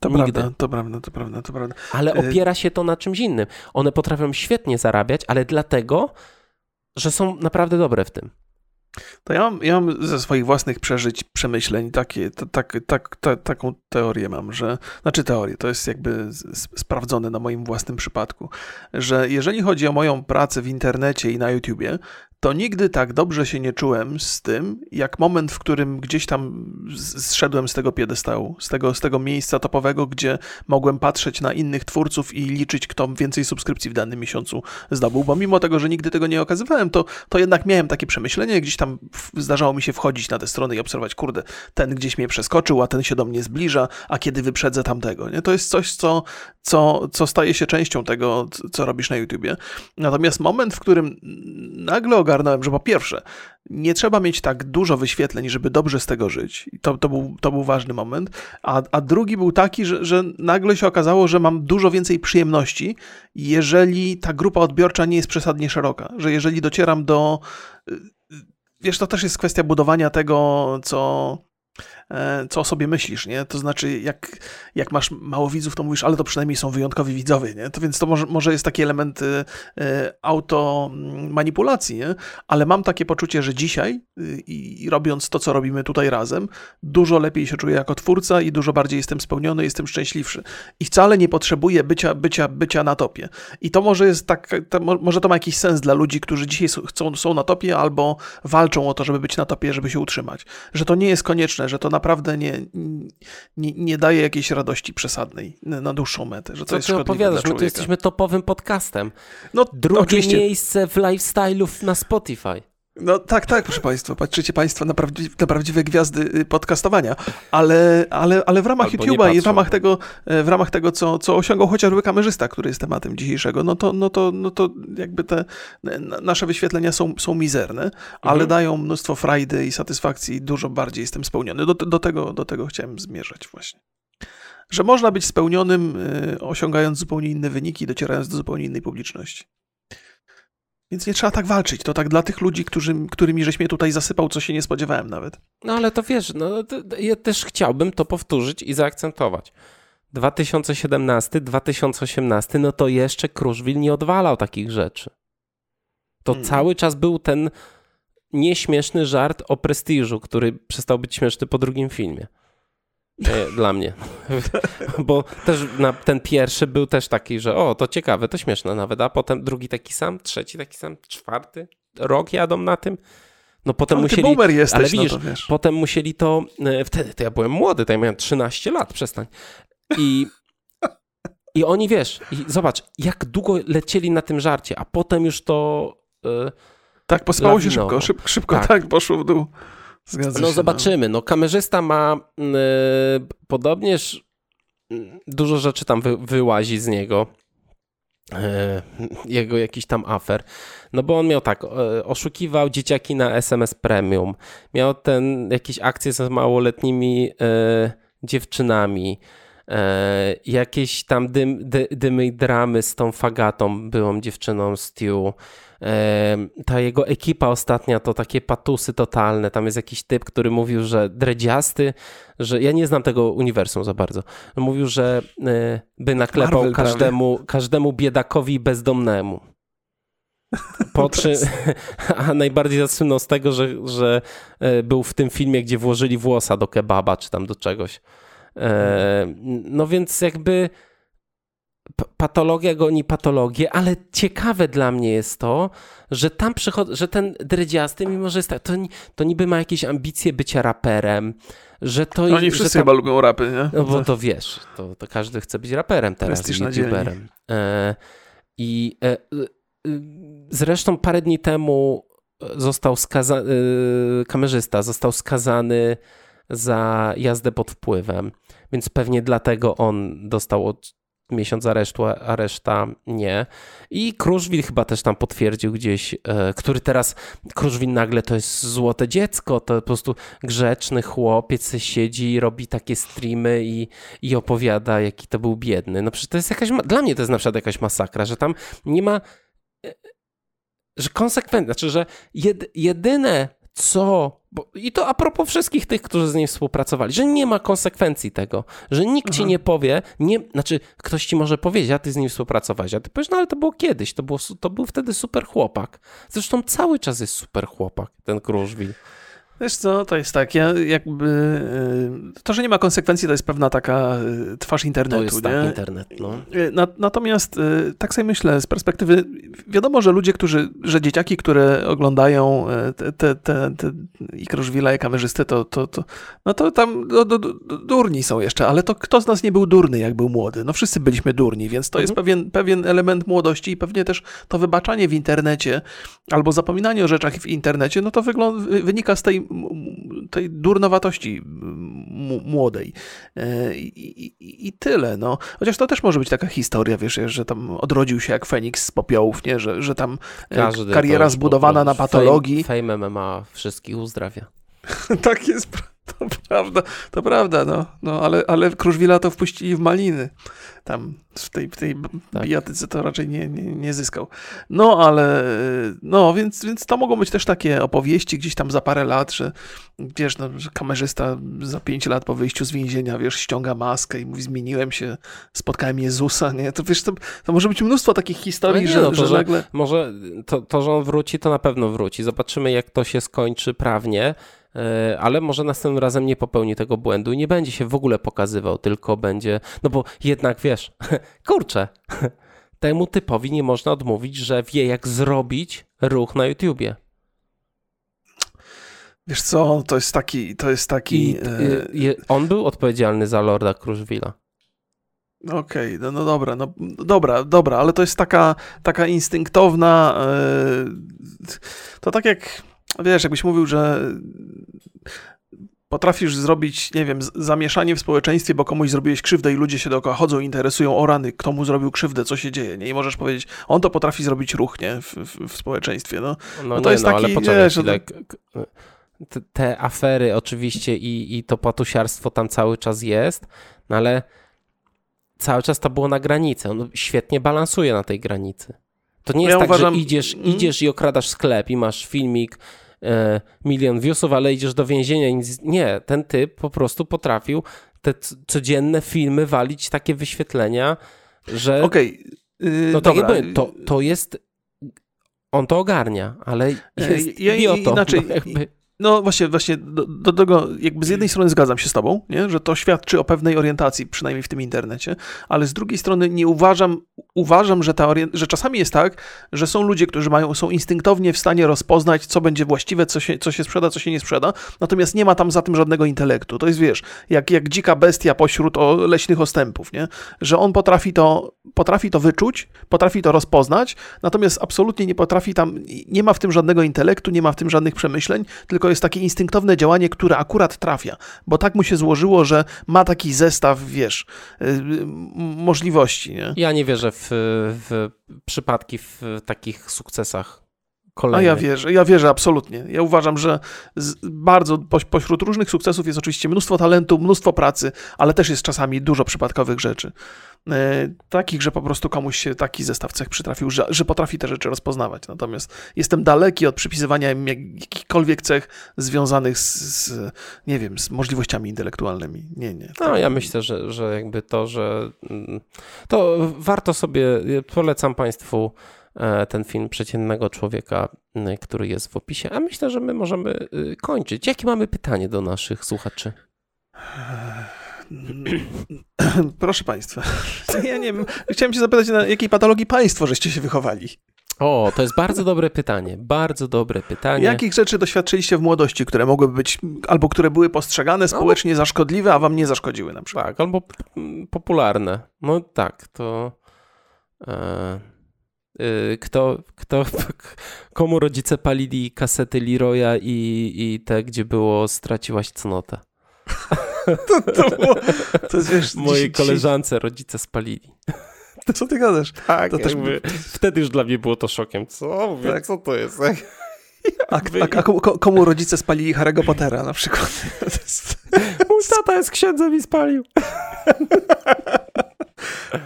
To Nigdy. prawda, to prawda, to prawda, to prawda. Ale Y- opiera się to na czymś innym. One potrafią świetnie zarabiać, ale dlatego, że są naprawdę dobre w tym. To ja mam, ja mam ze swoich własnych przeżyć, przemyśleń takie, tak, tak, ta, taką teorię mam, że, znaczy teorię, to jest jakby sprawdzone na moim własnym przypadku, że jeżeli chodzi o moją pracę w internecie i na YouTubie, to nigdy tak dobrze się nie czułem z tym, jak moment, w którym gdzieś tam zszedłem z tego piedestału, z tego, z tego miejsca topowego, gdzie mogłem patrzeć na innych twórców i liczyć, kto więcej subskrypcji w danym miesiącu zdobył, bo mimo tego, że nigdy tego nie okazywałem, to, to jednak miałem takie przemyślenie, gdzieś tam zdarzało mi się wchodzić na te strony i obserwować, kurde, ten gdzieś mnie przeskoczył, a ten się do mnie zbliża, a kiedy wyprzedzę tamtego, nie? To jest coś, co, co, co staje się częścią tego, co robisz na YouTubie. Natomiast moment, w którym nagle ogarnąłem, że po pierwsze, nie trzeba mieć tak dużo wyświetleń, żeby dobrze z tego żyć. I to, to, był, to był ważny moment. A, a drugi był taki, że, że nagle się okazało, że mam dużo więcej przyjemności, jeżeli ta grupa odbiorcza nie jest przesadnie szeroka. Że jeżeli docieram do. y, Wiesz, to też jest kwestia budowania tego, co, co o sobie myślisz, nie? To znaczy, jak, jak masz mało widzów, to mówisz, ale to przynajmniej są wyjątkowi widzowie, nie? To więc to może, może jest taki element y, y, auto mm, manipulacji, nie? Ale mam takie poczucie, że dzisiaj y, i robiąc to, co robimy tutaj razem, dużo lepiej się czuję jako twórca i dużo bardziej jestem spełniony, jestem szczęśliwszy. I wcale nie potrzebuję bycia, bycia, bycia na topie. I to może jest tak, to, mo- może to ma jakiś sens dla ludzi, którzy dzisiaj chcą, są na topie albo walczą o to, żeby być na topie, żeby się utrzymać. Że to nie jest konieczne, że to naprawdę nie, nie, nie daje jakiejś radości przesadnej na dłuższą metę, że to Co jest ty opowiadasz? My tu jesteśmy topowym podcastem. No, Drugie oczywiście. miejsce w lifestyle'ów na Spotify. No tak, tak, proszę Państwa. Patrzycie Państwo na, prawdzi na prawdziwe gwiazdy y, podcastowania, ale, ale, ale w ramach Albo YouTube'a i w ramach tego, e, w ramach tego co, co osiągał chociażby kamerzysta, który jest tematem dzisiejszego, no to, no to, no to jakby te nasze wyświetlenia są, są mizerne, ale Mhm. dają mnóstwo frajdy i satysfakcji dużo bardziej jestem spełniony. Do, do, tego, do tego chciałem zmierzać właśnie. Że można być spełnionym, y, osiągając zupełnie inne wyniki, docierając do zupełnie innej publiczności. Więc nie trzeba tak walczyć. To tak dla tych ludzi, którzy, którymi żeś mnie tutaj zasypał, co się nie spodziewałem nawet. No ale to wiesz, no, to, ja też chciałbym to powtórzyć i zaakcentować. 2017, 2018, no to jeszcze Kruszwil nie odwalał takich rzeczy. To Mm. cały czas był ten nieśmieszny żart o prestiżu, który przestał być śmieszny po drugim filmie. E, Dla mnie. Bo też na, ten pierwszy był też taki, że o, to ciekawe, to śmieszne nawet, a potem drugi taki sam, trzeci taki sam, czwarty rok jadą na tym. No potem Ale ty musieli... boomer jesteś, ale widzisz, no to wiesz. Potem musieli to. e, Wtedy to ja byłem młody, to ja miałem 13 lat, przestań. I, i oni wiesz, i zobacz, jak długo lecieli na tym żarcie, a potem już to. e, Tak, pospało się szybko, szybko, szybko Tak. tak. poszło w dół. Zgadza No się. zobaczymy. No kamerzysta ma e, podobnież mm, dużo rzeczy tam wy, wyłazi z niego. E, jego jakiś tam afer. No bo on miał tak, e, oszukiwał dzieciaki na SMS Premium. Miał ten jakieś akcje z małoletnimi dziewczynami. E, jakieś tam dym, dy, dymy i dramy z tą fagatą, byłą dziewczyną Stu. E, ta jego ekipa ostatnia to takie patusy totalne. Tam jest jakiś typ, który mówił, że dredziasty, że ja nie znam tego uniwersum za bardzo. Mówił, że e, by naklepał Marvel prawie. każdemu, każdemu biedakowi bezdomnemu. Po czym, a najbardziej zasłynął z tego, że, że e, był w tym filmie, gdzie włożyli włosa do kebaba czy tam do czegoś. E, no więc jakby patologia goni patologię, ale ciekawe dla mnie jest to, że tam przychodzi, że ten dredziasty, mimo że jest tak, to, to niby ma jakieś ambicje bycia raperem, że to... No, Oni wszyscy tam- chyba lubią rapy, nie? no bo to wiesz, to, to każdy chce być raperem teraz, youtuberem. E, I e, e, e, zresztą parę dni temu został skazany, e, kamerzysta został skazany za jazdę pod wpływem, więc pewnie dlatego on dostał od miesiąc aresztu, a reszta nie. I Kruszwil chyba też tam potwierdził gdzieś, e, który teraz, Kruszwil nagle to jest złote dziecko, to po prostu grzeczny chłopiec siedzi, robi takie streamy i, i opowiada, jaki to był biedny. No przecież to jest jakaś, dla mnie to jest na przykład jakaś masakra, że tam nie ma, e, że konsekwentnie, znaczy, że jed, jedyne co. Bo, I to a propos wszystkich tych, którzy z nim współpracowali, że nie ma konsekwencji tego, że nikt ci nie powie, nie, znaczy ktoś ci może powiedzieć, a ty z nim współpracowałeś, a ty powiesz, no ale to było kiedyś, to, było, to był wtedy super chłopak. Zresztą cały czas jest super chłopak, ten Kruszwil. Wiesz co, to jest tak, ja jakby y, to, że nie ma konsekwencji, to jest pewna taka y, twarz internetu, To jest nie? tak, internet, no. Y, Na, natomiast tak sobie myślę, z perspektywy, wiadomo, że ludzie, którzy, że dzieciaki, które oglądają te, te, te, te i Kruszwila, i kamerzysty, to, to, to, no to tam no, do, do, do, durni są jeszcze, ale to kto z nas nie był durny, jak był młody? No wszyscy byliśmy durni, więc to jest Mhm. pewien, pewien element młodości i pewnie też to wybaczanie w internecie albo zapominanie o rzeczach w internecie, no to wygląda, wynika z tej, tej durnowatości młodej. E, I, i, I tyle, no. Chociaż to też może być taka historia, wiesz, że tam odrodził się jak Feniks z popiołów, nie? Że, że tam e, Każdy kariera zbudowana po na patologii. Fame, fame MMA wszystkich uzdrawia. tak jest, pra- to prawda, to prawda, no. no ale, ale Kruszwila to wpuścili w maliny. Tam w tej, w tej Tak. bijatyce to raczej nie, nie, nie zyskał. No, ale no, więc, więc to mogą być też takie opowieści gdzieś tam za parę lat, że wiesz, no, że kamerzysta za pięć lat po wyjściu z więzienia, wiesz, ściąga maskę i mówi, zmieniłem się, spotkałem Jezusa, nie? To wiesz, to, to może być mnóstwo takich historii, No nie, że, no to, że że- nagle... Może to, to, że on wróci, to na pewno wróci. Zobaczymy, jak to się skończy prawnie, ale może następnym razem nie popełni tego błędu i nie będzie się w ogóle pokazywał, tylko będzie. No bo jednak wiesz, kurczę, temu typowi nie można odmówić, że wie, jak zrobić ruch na YouTubie. Wiesz co, to jest taki, to jest taki... I e, y, on był odpowiedzialny za Lorda Kruszwila. Okej, no, no dobra, no dobra, dobra, ale to jest taka, taka instynktowna. e, to tak jak wiesz, jakbyś mówił, że potrafisz zrobić, nie wiem, zamieszanie w społeczeństwie, bo komuś zrobiłeś krzywdę i ludzie się dookoła chodzą i interesują o rany, kto mu zrobił krzywdę, co się dzieje, nie? I możesz powiedzieć, on to potrafi zrobić ruch, nie? W, w, w społeczeństwie, no. No, No to nie, jest no, ale taki, poczekaj wiesz, chwilę. to- K- k- Te, te afery oczywiście i, i to patusiarstwo tam cały czas jest, no ale cały czas to było na granicy. On świetnie balansuje na tej granicy. To nie Ja jest tak, uważam- że idziesz, Mm. idziesz i okradasz sklep i masz filmik, milion viewsów, ale idziesz do więzienia i nic... Nie, ten typ po prostu potrafił te codzienne filmy walić takie wyświetlenia, że... Okej. yy, No tak dobra. to, to jest... On to ogarnia, ale E, jest ja- idioto. inaczej- no jakby. No właśnie, właśnie do, do tego, jakby z jednej strony zgadzam się z tobą, nie? że to świadczy o pewnej orientacji, przynajmniej w tym internecie, ale z drugiej strony nie uważam, uważam, że, ta że czasami jest tak, że są ludzie, którzy mają, są instynktownie w stanie rozpoznać, co będzie właściwe, co się, co się sprzeda, co się nie sprzeda, natomiast nie ma tam za tym żadnego intelektu. To jest, wiesz, jak, jak dzika bestia pośród o, leśnych ostępów, nie? że on potrafi to, potrafi to wyczuć, potrafi to rozpoznać, natomiast absolutnie nie potrafi tam, nie ma w tym żadnego intelektu, nie ma w tym żadnych przemyśleń, tylko jest takie instynktowne działanie, które akurat trafia, bo tak mu się złożyło, że ma taki zestaw, wiesz, y, możliwości, nie? Ja nie wierzę w, w przypadki w takich sukcesach A kolejnych. ja wierzę, ja wierzę absolutnie. Ja uważam, że bardzo poś, pośród różnych sukcesów jest oczywiście mnóstwo talentu, mnóstwo pracy, ale też jest czasami dużo przypadkowych rzeczy. E, takich, że po prostu komuś się taki zestaw cech przytrafił, że, że potrafi te rzeczy rozpoznawać. Natomiast jestem daleki od przypisywania im jak, jakichkolwiek cech związanych z, z, nie wiem, z możliwościami intelektualnymi. Nie, nie. No, ja myślę, że, że jakby to, że mm, to warto sobie, polecam Państwu ten film przeciętnego człowieka, który jest w opisie, a myślę, że my możemy y, kończyć. Jakie mamy pytanie do naszych słuchaczy? Proszę Państwa, ja nie wiem, chciałem się zapytać, na jakiej patologii Państwo żeście się wychowali? O, to jest bardzo dobre pytanie, bardzo dobre pytanie. Jakich rzeczy doświadczyliście w młodości, które mogłyby być, albo które były postrzegane społecznie za szkodliwe, a wam nie zaszkodziły na przykład? Tak, albo popularne. No tak, to. E, kto, kto, komu rodzice palili kasety Leroya i, i te, gdzie było straciłaś cnotę? To, to, było, to wiesz, Mojej dzisiaj- koleżance rodzice spalili. Co ty gadasz? Tak, To też jakby, wtedy już dla mnie było to szokiem. Co? Mówię, Tak. co to jest? A, a, a komu, komu rodzice spalili Harry'ego Pottera na przykład? Mój tata jest księdzem i spalił.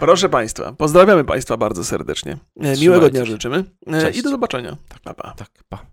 Proszę Państwa, pozdrawiamy Państwa bardzo serdecznie. E, Miłego dnia życzymy Cześć. i do zobaczenia. Pa, pa. Tak, pa.